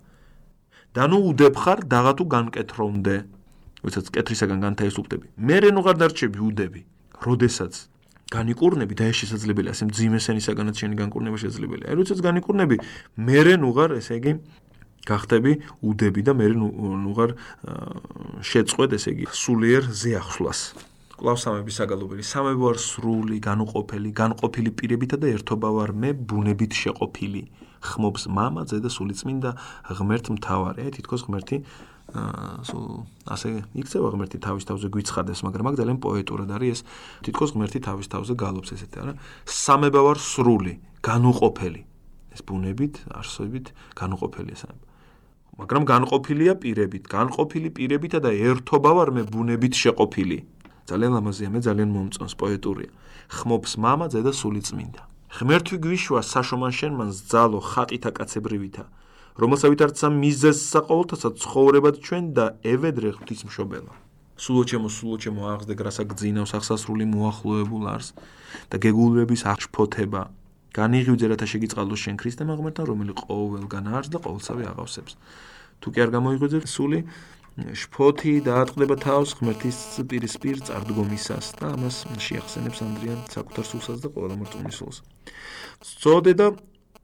და ნუ უდებ ხარ დაღა თუ განკეთრონდე ვიცით კეთრისაგან განთაისუფლდები მე რენუ ხარ დარჩები უდები როდესაც განიკურნები და ეს შესაძლებელია, ასე ძიმესენისაგანაც შენი განკურნება შესაძლებელია. აი როდესაც განიკურნები, მერე ნუღარ, ესე იგი გახდები უდები და მერე ნუღარ შეწყვეტ, ესე იგი სულიერ ზეახსვლას. კლავს სამები საგალობელი, სამები ვარ სრული, განუყოფელი, განყოფილი პირებითა და ერთობა ვარ მე ბუნებით შეყოფილი. ხმობს мама, ზედა სულიწმინდა ღმერთ მთავარი. აი თითქოს ღმერთი აა სულ ასე იქცევა ღმერთი თავის თავზე გვიცხადეს, მაგრამ მაგ ძალიან პოეტურად არის ეს. თითქოს ღმერთი თავის თავზე გალობს ესეთი, არა? სამება ვარ სრული, განუყოფელი. ეს ბუნებით, არსებით განუყოფელი ეს. მაგრამ განყოფილია პირებით, განყოფილი პირებითა და ერთობა ვარ მე ბუნებით შეყოფილი. ძალიან ლამაზია, მე ძალიან მომწონს პოეტურია. ხმობს мама, ზედა სულიწმინდა. ღმერთი გვიშვა საშომან შენმან ზალო ხატითა კაცებრივითა რომელსავით არცა მიზეს საყოველთასაც ცხოვრებად ჩვენ და ევედრე ღვთისმშობელა სულო ჩემო სულო ჩემო აღზდე გრასა გძინავს ახსასრული მოახლოებულ არს და გეგულების აღშფოთება განიღივ ზერათა შეგიწყალოს შენ ქრისტე მაღმერთან რომელი ყოველგან არს და ყოველსავე აღავსებს თუ კი არ გამოიღვიძე სული შფოთი დაატყდება თავს ღმერთის პირისპირ წარდგომისას და ამას შეახსენებს ანდრიან საკუთარ სულსაც და ყველა მორწმუნის სულს. სწოდე და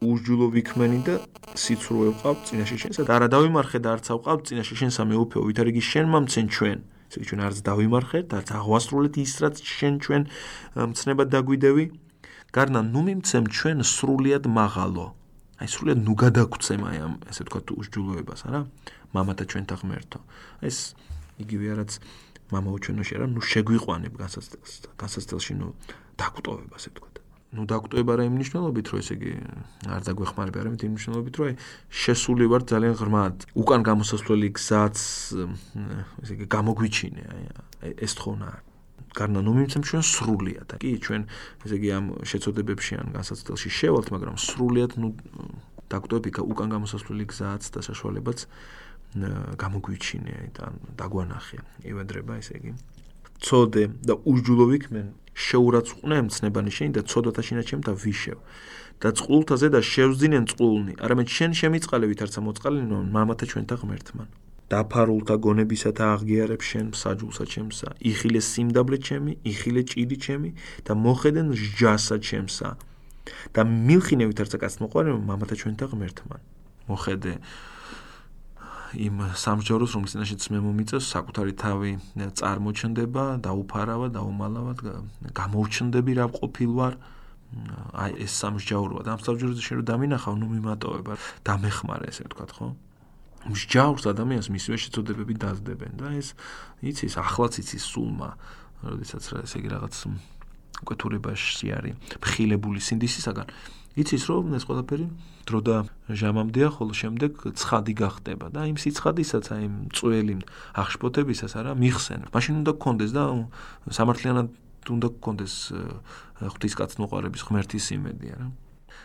ურჯულო ვიქმენი და სიცრუე ვყავ წინაშე შენსა და არა დავიმარხე და არც ავყავ წინაშე შენსა მეუფეო ვითარიგი შენ მომცენ ჩვენ. ესე იგი ჩვენ არც დავიმარხე და არც აღვასრულეთ ის რაც შენ ჩვენ მცნებად დაგვიდევი. გარნა ნუ მიმცემ ჩვენ სრულიად მაღალო. აი სრულიად ნუ გადაგწემ აი ამ ესე თქვა ურჯულოებას, არა? მამათა ჩვენთან ღმერთო. ეს იგივე რაც мама უჩვენოში არა, ნუ შეგვიყვანებ გასაცდელს, გასაცდელში ნუ დაგვტოვება, ასე ვთქვათ. ნუ დაგვტოვება რა იმ მნიშვნელობით, რომ ესე იგი არ დაგვეხმარება, არა იმ მნიშვნელობით, რომ აი შესული ვარ ძალიან ღრმად. უკან გამოსასვლელი გზაც ესე იგი გამოგვიჩინე, აი ეს თხოვნა გარნა ნუ მიმცემ ჩვენ სრულიად. კი, ჩვენ ესე იგი ამ შეწოდებებში ან გასაცდელში შევალთ, მაგრამ სრულიად ნუ დაგვტოვები უკან გამოსასვლელი გზაც და საშუალებაც გამოგვიჩინე და დაგვანახე ევედრება ესე იგი. ცოდე და ურჯულოვიქ მე შეურაცხუნე მცნებანი შენ და ცოდათა შინა ჩემ და ვიშევ. და წყულთაზე და შევძინენ წყულნი. არამედ შენ შემიწყალებით არცა მოწყალინო მამათა ჩვენთა ღმერთმან დაფარულთა გონებისათა აღგიარებ შენ საჯულსა ჩემსა. იხილე სიმდაბლე ჩემი იხილე ჭიდი ჩემი და მოხედენ ჟჯასა ჩემსა. და მილხინევით არცა კაც მოყვარენ მამათა ჩვენთა ღმერთმან მოხედე იმ სამჯეროს რომლის წინაშეც მე მომიწევს საკუთარი თავი წარმოჩნდება დაუფარავა დაუმალავად გამოურჩნდები რა ყოფილ ვარ აი ეს სამჯაუროა და ამ სამჯაუროზე შენ რომ დამინახავ ნუ მიმატოვება. დამეხმარე ესე ვთქვა ხო მსჯაურს ადამიანს მისივე შეწოდებები დაზდებენ და ეს იცის ახლაც იცის სულმა როდესაც რა ესე იგი რაღაც უკეთურებაში არის მხილებული სინდისისაგან იცის რომ ეს ყველაფერი დრო და ჟამამდეა, ხოლო შემდეგ ცხადი გახდება და იმ სიცხადისაც აი იმ წველი აღშფოთებისას არა მიხსენ. მაშინ უნდა გქონდეს და სამართლიანად უნდა გქონდეს ღვთისკაცნუყარების ღმერთის იმედი არა.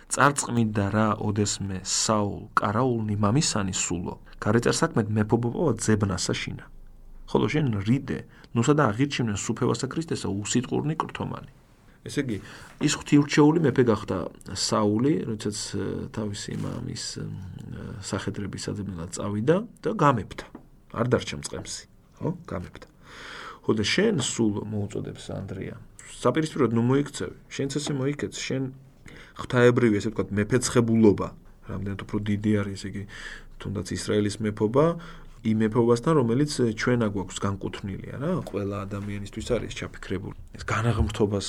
წარწმიდა რა ოდესმე საულ კარაულნი მამისანი სულო. გარეწარ საქმედ მეფობობა ძებნასა შინა. ხოლო შენ რიდე, ნუსა და აღირჩინენ სუფევასა ქრისტესა უსიტყურნი კრთომანი. ესე იგი ის ღვთიურჩეული მეფე გახდა საული, როდესაც თავისი მამის სახედრების ადმირალად წავიდა და გამეფდა. არ დარჩა მწყემსი, ხო? გამეფდა. ხოდა შენ სულ მოუწოდებს ანდრია. საპირისპიროდ ნუ მოიქცევი. შენც ესე მოიქეც, შენ ღვთაებრივი ესე ვთქვათ მეფეცხებულობა. რამდენად უფრო დიდი არის ესე იგი თუნდაც ისრაელის მეფობა, იმ მეფობასთან, რომელიც ჩვენა გვაქვს განკუთვნილი, არა? ყველა ადამიანისთვის არის ჩაფიქრებული. ეს განაღმრთობას,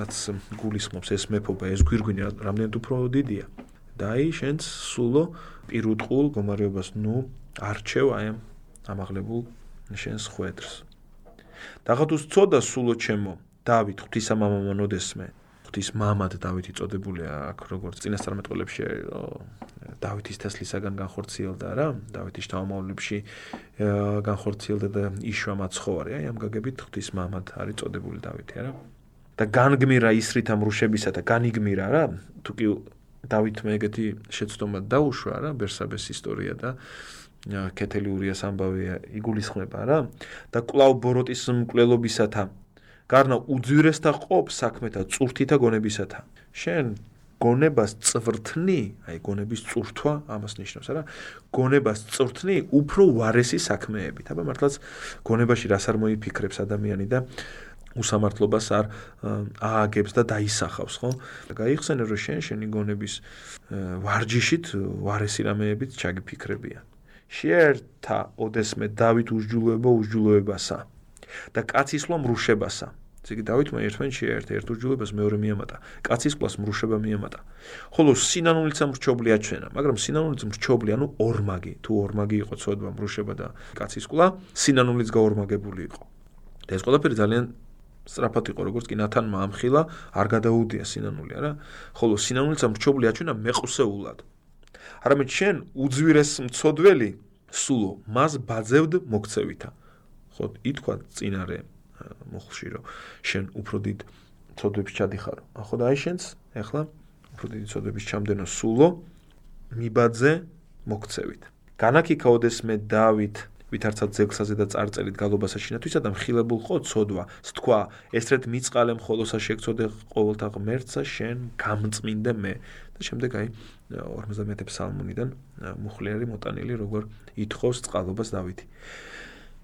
რაც გულისხმობს ეს მეფობა, ეს გვირგვინი რამდენად უფრო დიდია. და აი, შენც სულო პირუტყულ გომარეობას ნუ არჩევ აი ამ ამაღლებულ შენს ხვედრს. დაღათუს წოდა სულო ჩემო, დავით ღვთისამამამო ნოდესმე. ღვთის მამად დავით იწოდებულია აქ როგორც წინასწარმეტყველებში დავითის თესლისაგან განხორციელდა რა დავითის თავმავლებში განხორციელდა და იშვა მაცხოვარი აი ამ გაგებით ღვთის მამად არის წოდებული დავითი არა და განგმირა ისრით ამ რუშებისა და განიგმირა რა. თუ კი დავითმა ეგეთი შეცდომა დაუშვა რა ბერსაბეს ისტორია და კეთილი ურიას ამბავი იგულისხმება რა. და კლავ ბოროტის მკვლელობისათა გარნა უძვირესთა ყოფ საქმეთა წურთითა გონებისათა შენ გონებას წვრთნი, აი გონების წურთვა ამას ნიშნავს, არა? გონებას წვრთნი უფრო ვარესი საქმეებით. აბა მართლაც გონებაში რას არ მოიფიქრებს ადამიანი და უსამართლობას არ ააგებს და დაისახავს, ხო? გაიხსენე რომ შენ შენი გონების ვარჯიშით, ვარესი რამეებით ჩაგიფიქრებია. შეერთა ოდესმე დავით უსჯულოება უსჯულოებასა და კაცისლო მრუშებასა. ესე იგი დავითმა ერთმანეთს შეერთა ერთ უსჯულოებას მეორე მიამატა. კაცისლოს მრუშება მიამატა. ხოლო სინანულიც მრჩობლი აჩვენა, მაგრამ სინანულიც მრჩობლი, ანუ ორმაგი, თუ ორმაგი იყო ცოდვა მრუშება და კაცისკლა, სინანულიც გაორმაგებული იყო. და ეს ყველაფერი ძალიან სწრაფად იყო როგორც კი ნათანმა ამხილა არ გადაუდია სინანული არა ხოლო სინანულიც ამრჩობლი აჩვენა მეყუსეულად არამედ შენ უძვირეს მწოდველი სულო მას ბაძევდ მოქცევითა ხო ითქვა წინარე მოხში რომ შენ უფრო დიდ მწოდვებს ჩადიხარო ხო და აი შენს ეხლა უფრო დიდი მწოდვების ჩამდენო სულო მიბაძე მოქცევით განაკიქაოდეს მე დავით ვითარცად ზეგსაზე და წარწერით გალობასა შინათვისა და მხილებულ ხო ცოდვა. სთქვა, ესრეთ მიწყალემ ხოლოსა შეგწოდე ყოველთა ღმერთსა შენ გამწმინდე მე. და შემდეგ აი 51 ფსალმუნიდან მუხლიერი მოტანილი როგორ ითხოვს წყალობას დავითი.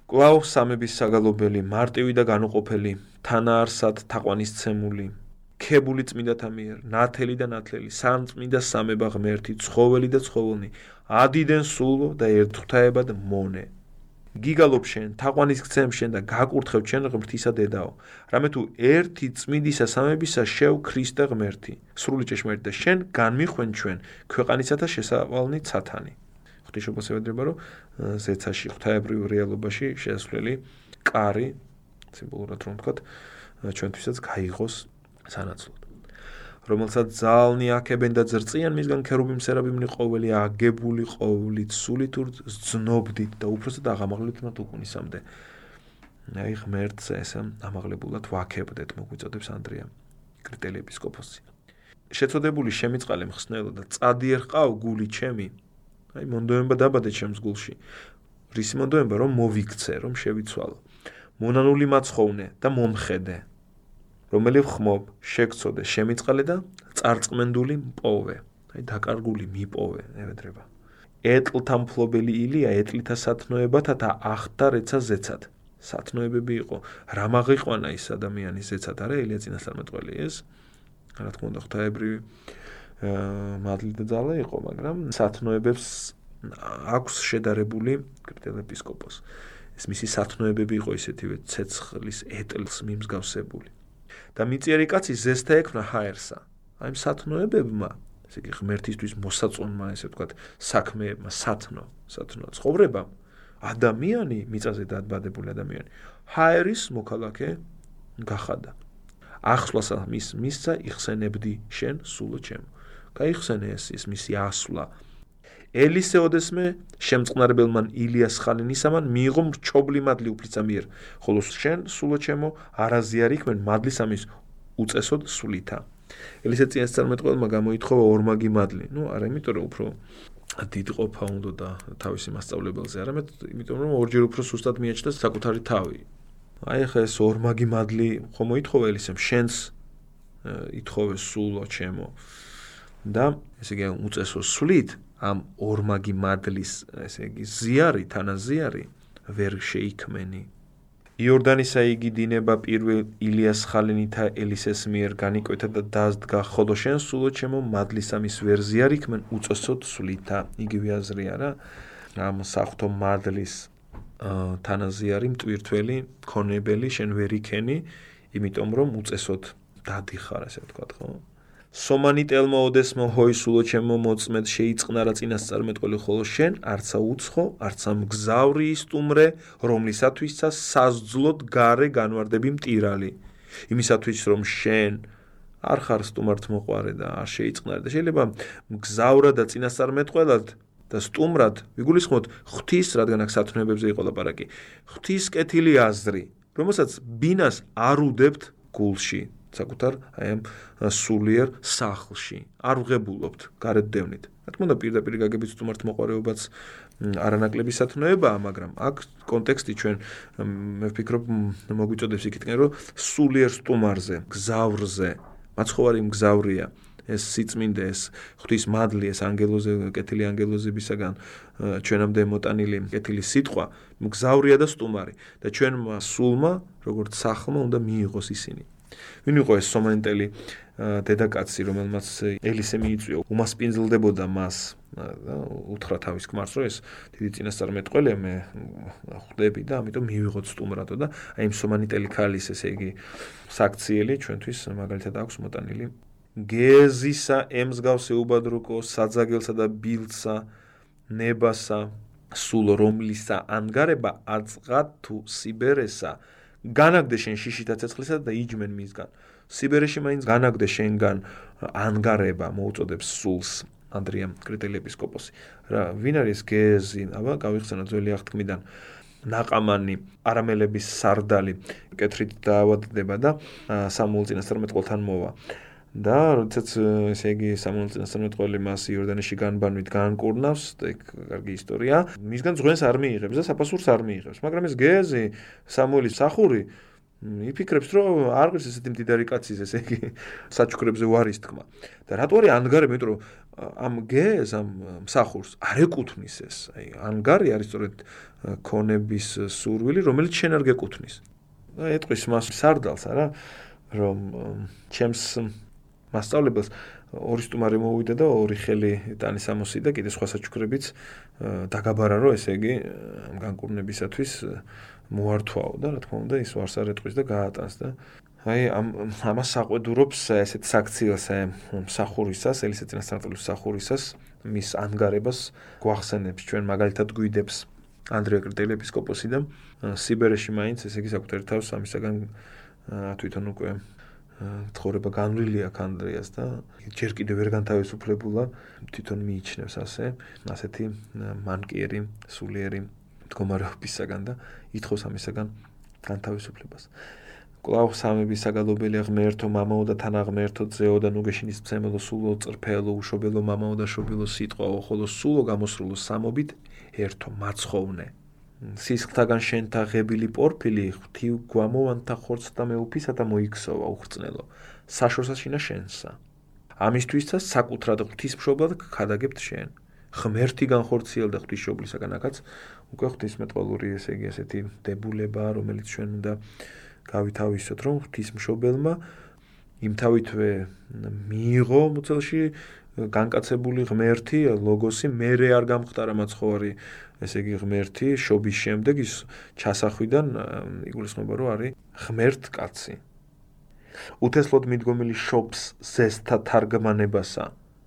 კვაო სამების საგალობელი, მარტივი და განუყოფელი, თანაარსად თაყვანისცემული, ქებული წმინდათა მიერ, ნათელი და ნათლელი, სამწმინდა სამება ღმერთი, ცხოველი და ცხოველნი, ადიდენ სულო და ერთხთაებად მონე. გიგალობ შენ, თაყვანის გცემ შენ და გაკურთხევ შენ ღმრთისა დედაო. რამე თუ ერთი წმინდისა სამებისა შეუ ქრისტე ღმერთი, სრული ჭეშმარიტ და შენ განმიხვენ ჩვენ ქვეყანისათა შესავალნი ცათანი. ღვთისმშობელს ევედრება, რომ ზეცაში, ღვთაებრივ რეალობაში შესვლელი კარი სიმბოლურად რომ ვთქვათ, ჩვენთვისაც გაიღოს სანაცვლოდ. რომელსაც ძალნი აქებენ და ზრწიან მისგან ქერუბიმ სერაბიმნი ყოველი აგებული ყოვლით სულით ზნობდით და უпроსად აღამაღლებთ მათ უკუნისამდე. აი ღმერთს ესე ამაღლებულად ვაქებდეთ, მოგვიწოდებს ანდრია, კრიტელი ეპისკოპოსი. შეწოდებული შემიწყალე მხსნელო და წადიერყავ გული ჩემი აი მონდოემბა დაბადე ჩემს გულში. რისი მონდოემბა რომ მოვიქცე რომ შევიცვალო. მონანული მაცხოვნე და მომხედე. რომელი ხმობ შეგწოდე შემიწყალე და წარწმენდული მპოვე. აი დაკარგული მიპოვე ევედრება. ეტლთა მფლობელი ილია ეტლითა სათნოებათა და ახთა რეცა ზეცად. სათნოებები იყო. რა მაღიყვანა ის ადამიანის ზეცად არა ილია წინასწარმეტყველი ეს? რა თქმა უნდა ღვთაებრივი მადლი და ძალა იყო მაგრამ სათნოებებს აქვს შედარებული კრიტელ ეპისკოპოს ეს მისი სათნოებები იყო ისეთივე ცეცხლის ეტლს მიმსგავსებული და მიწიერი კაცი ზესთა ექნა ჰაერსა. აი სათნოებებმა, ესე იგი ღმერთისთვის მოსაწონმა, ესე ვთქვათ, საქმეებმა სათნო, სათნო ცხოვრება ადამიანი, მიწაზე დაბადებული ადამიანი, ჰაერის მოქალაქე გახადა. ახსვლას მის მისცა იხსენებდი შენ სულო ჩემო. გაიხსენე ეს ის მისი ასვლა, ელისეოდესმე შემწყნარებელმან ილიას ხალინისამან მიიღო მრჩობლი მადლი უფლიცა მიერ. ხოლო შენ სულო ჩემო არაზიარიქმენ მადლის ამის უწესოდ სულითა. ელისე წინას წარმეთყველმა გამოითხოვა ორმაგი მადლი. ნუ არა იმიტომ რომ უფრო დიდი ყოფა უნდა და თავისი მასწავლებელზე. არამედ იმიტომ რომ ორჯერ უფრო სუსტად მიაჩნდა საკუთარი თავი. აი ხა ეს ორმაგი მადლი ხომ მოითხოვა ელისემ? შენს ითხოვე სულო ჩემო და ესე იგი უწესო სულით ამ ორმაგი მადლის, ესე იგი, ზიარი, თანაზიარი ვერ შეიქმენი. იორდანისა იგი დინება პირველ ილიას ხალენითა ელისეს მიერ განიკვეთა და დაზდგა, ხოლო შენ სულო ჩემო მადლის ამის ვერ ზიარიქმენ უწესოდ სულითა. იგივე აზრია რა. ამ საფრთხო მადლის თანაზიარი მტვირთველი, ქონებელი შენ ვერ იქენი, იმიტომ რომ უწესოდ დადიხარ, ასე ვთქვათ, ხო? სომანიტელმა ოდესმო ჰოისულო ჩემო მოწმედ შეიწყნარა წინასწარმეტყველი ხოლო შენ არცა უცხო არცა მგზავრიისტუმრე რომლისათვისაც საზძლოდ gare განვარდები მტირალი. იმისათვის რომ შენ არ ხარ სტუმართ მოყარე და არ შეიწყნარე და შეიძლება მგზავრა და წინასწარმეტყველად და სტუმრად ვიგულისხმოთ ღვთის რადგან აქ სათნოებებზე იყო ლაპარაკი ღვთის კეთილი აზრი რომელსაც ბინას არ უდებთ გულში საკუთარ აი ამ სულიერ სახლში. არ ვღებულობთ გარეთ დევნით. რა თქმა უნდა პირდაპირ გაგებით სტუმართ მოყარეობაც არანაკლები სათნოებაა, მაგრამ აქ კონტექსტი ჩვენ მე ვფიქრობ მოგვიწოდებს იქითკენ რომ სულიერ სტუმარზე, გზავრზე, მაცხოვარი მგზავრია. ეს სიწმინდე ეს ღვთის მადლი ეს ანგელოზე კეთილი ანგელოზებისაგან ჩვენამდე მოტანილი კეთილი სიტყვა მგზავრია და სტუმარი და ჩვენმა სულმა როგორც სახლმა უნდა მიიღოს ისინი ვინ იყო ეს სომენტელი დედაკაცი რომელმაც ელისე მიიწვია უმასპინძლდებოდა მას და უთხრა თავის ქმარს რომ ეს დიდი წინასწარმეტყველი მე ხვდები და ამიტომ მივიღოთ სტუმრატო და აი იმ სომანიტელი ქალის ესე იგი საქციელი ჩვენთვის მაგალითად აქვს მოტანილი. გეზისა ემსგავსე უბადრუკო საძაგელსა და ბილსა ნებასა სულ რომლისა ანგარება აწღა თუ სიბერესა განაგდე შენ შიშითა ცეცხლისა და იჯმენ მისგან. სიბერეში მაინც განაგდე შენგან ანგარება მოუწოდებს სულს ანდრია კრიტელიეპისკოპოსი რა ვინ არის გეზი? აბა გავიხსენო ძველი აღთქმიდან. ნაყამანი არამელების სარდალი კეთრით დაავადდება და სამუელ წინასწარ მეტყოლთან მოვა და როდესაც ესე იგი სამონელ წინასწარმეტყველი მას იორდანეში განბანვით განკურნავს, ეგ კარგი ისტორია. მისგან ძღვენს არ მიიღებს და საფასურს არ მიიღებს, მაგრამ ეს გეზი სამუელის სახური იფიქრებს, რომ არ ღირს ესეთი მდიდარი კაცის ესე იგი საჩუქრებზე ვარის თქმა. და რატო არის ანგარები, იმიტომ რომ ამ გეზ ამ მსახურს არ ეკუთვნის ეს. აი ანგარი არის სწორედ ქონების სურვილი, რომელიც შენ არ გეკუთვნის. და ეტყვის მას სარდალს, არა? რომ ჩემს მასწავლებელს ორი სტუმარი მოვიდა და ორი ხელი ტანის ამოსი და კიდე სხვა საჩუქრებიც დაგაბარა რომ ესე იგი განკურნებისათვის მოართვაო და რა თქმა უნდა ის ვარს არ ეტყვის და გაატანს და აი ამ ამას საყვედურობს ესეთ საქციელს მსახურისას ელისე წინასწარმეტყველის მსახურისას მის ანგარებას გვახსენებს ჩვენ მაგალითად გვიდებს ანდრია კრიტელიეპისკოპოსი და სიბერეში მაინც ესე იგი საკუთარ თავს ამისაგან თვითონ უკვე ცხოვრება განვლილი აქვს ანდრიას და ჯერ კიდევ ვერ განთავისუფლებულა თვითონ მიიჩნევს ასე ასეთი მანკიერი სულიერი მდგომარეობისაგან და ითხოვს ამისაგან განთავისუფლებას. კლავ სამების საგალობელი ღმერთო მამაო და თანაღმერთო ძეო და ნუგეშინის მცემელო სულო წრფელო უშობელო მამაო და შობილო სიტყვაო ხოლო სულო გამოსრულო სამობით ერთო მაცხოვნე სისხლთაგან შენთა ღებილი პორფილი ღვთივ გვამოვანთა ხორცთა მეუფისათა მოიქსოვა უხრწნელო საშორსაშინა შენსა. ამისთვისცა საკუთრად ღვთისმშობლად გადაგებთ შენ. ღმერთი განხორციელდა ღვთისმშობლისაგან აქაც უკვე ღვთისმეტყველური ესე იგი ასეთი დებულება რომელიც ჩვენ უნდა გავითავისოთ რომ ღვთისმშობელმა იმ თავითვე მიიღო მუცელში განკაცებული ღმერთი ლოგოსი მერე არ გამختار მაცხოვარი. ესე იგი ღმერთი შობის შემდეგ ის ჩასახვიდან იგულისხმება რომ არის ღმერთ კაცი. უთესლოდ მიდგომილი შობს ზესთა თარგმანებასა.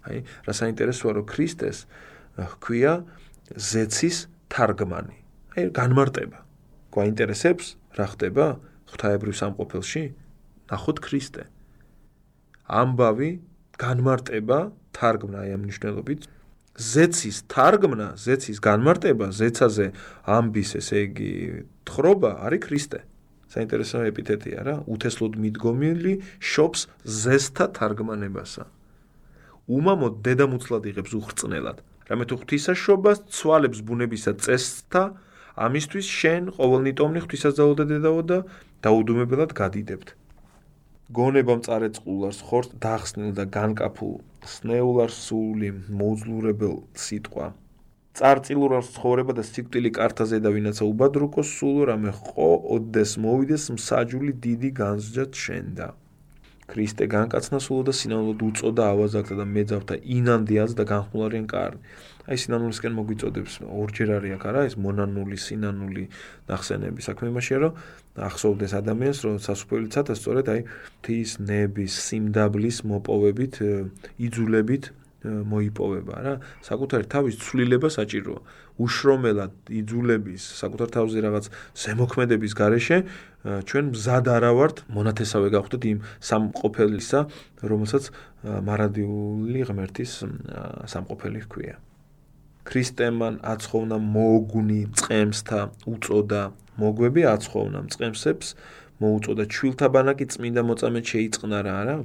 აი რა საინტერესოა რომ ქრისტეს ჰქვია ზეცის თარგმანი. აი განმარტება. გვაინტერესებს რა ხდება? ღვთაებრივ სამყოფელში ნახოთ ქრისტე. ამბავი განმარტება თარგმნა. აი ამ ნიშნულობით ზეცის თარგმნა, ზეცის განმარტება, ზეცაზე ამბის, ესე იგი, თხრობა არის ქრისტე. საინტერესო ეპითეტია რა, უთესლოდ მიდგომილი შობს ზესთა თარგმანებასა. უმამო დედამუცლად იღებს უხრწნელად. რამე თუ ღვთისაშობას ცვალებს ბუნებისა წესთა, ამისთვის შენ ყოველნი ტომნი ღვთისაზაო და დედაო და დაუდუმებელად გადიდებთ. გონება მწარე წყულას ხორთ დახსნილ და განკაფულ სნეულარ სული მოძლურებელ სიტყვა. წარწილურას ცხოვრება და სიკვდილი კარტაზე და ვინაცა უბადრუკო სულ რამე ხო ოდეს მოვიდეს მსაჯული დიდი განსჯა შენდა. ქრისტე განკაცნა სულ და სინამდვილად უწოდა ავაზაკდა და მეძავთა ინანდიას და განხმულარიან კარნი. აი სინანულისკენ მოგვიწოდებს ორჯერ არის აქ არა ეს მონანული სინანული ნახსენები საქმე იმაშია რომ ახსოვდეს ადამიანს რომ სასופველიცად სწორედ აი თის ნების სიმდაბლის მოპოვებით იძულებით მოიპოვება რა. საკუთარი თავის ცვლილება საჭიროა. უშრომელად იძულების საკუთარ თავზე რაღაც ზემოქმედების გარეშე ჩვენ მზად არა ვართ მონათესავე გავხდეთ იმ სამყოფელისა რომელსაც მარადიული ღმერთის სამყოფელი ჰქვია ქრისტემან აცხოვნა მოგუნი წემსთა უწოდა. მოგვები აცხოვნა წემსებს მოუწოდა ჩვილთა ბანაკი წმინდა მოწამე შეიწყნა რა არა?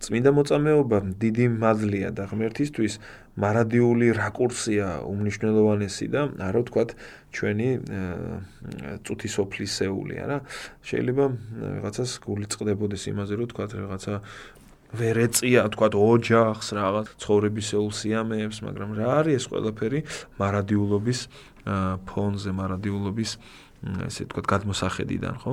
წმინდა მოწამეობა დიდი მადლია და ღმერთისთვის მარადიული რაკურსია უმნიშვნელოვანესი და არა ვთქვათ ჩვენი წუთისოფლისეული არა? შეიძლება რაღაცას გული წყდებოდეს იმაზე რომ ვთქვათ რაღაცა ვერ ეწია თქვა ოჯახს რაღაც ცხოვრებისეულ სიამეებს, მაგრამ რა არის ეს ყველაფერი მარადიულობის ფონზე, მარადიულობის ესე თქვა გადმოსახედიდან, ხო?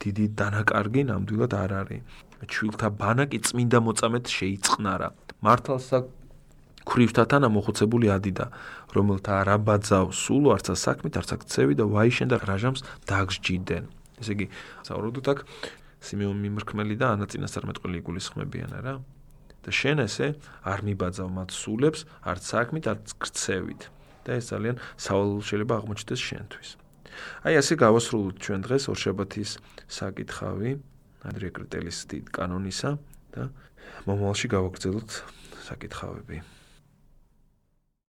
დიდი დანაკარგი ნამდვილად არ არის. ჩვილთა ბანაკი წმინდა მოწამეთ შეიწყნარა. მართალსა ქრივთათან ამოხოცებული ადიდა, რომელთა რა ბაძავ სულ არცა საქმით, არცა ქცევი და ვაიშენ და რაჟამს დაგსჯიდნენ. ესე იგი, საუბრობთ აქ სიმეონ მიმრქმელი და ანა წინასწარმეტყველი იგულისხმებიან რა. და შენ ესე არ მიბაძავ მათ სულებს, არც საქმით, არც ქცევით. და ეს ძალიან სავალ შეიძლება აღმოჩნდეს შენთვის. აი ასე გავასრულოთ ჩვენ დღეს ორშაბათის საკითხავი, ანდრია კრიტელის კანონისა და მომავალში გავაგრძელოთ საკითხავები.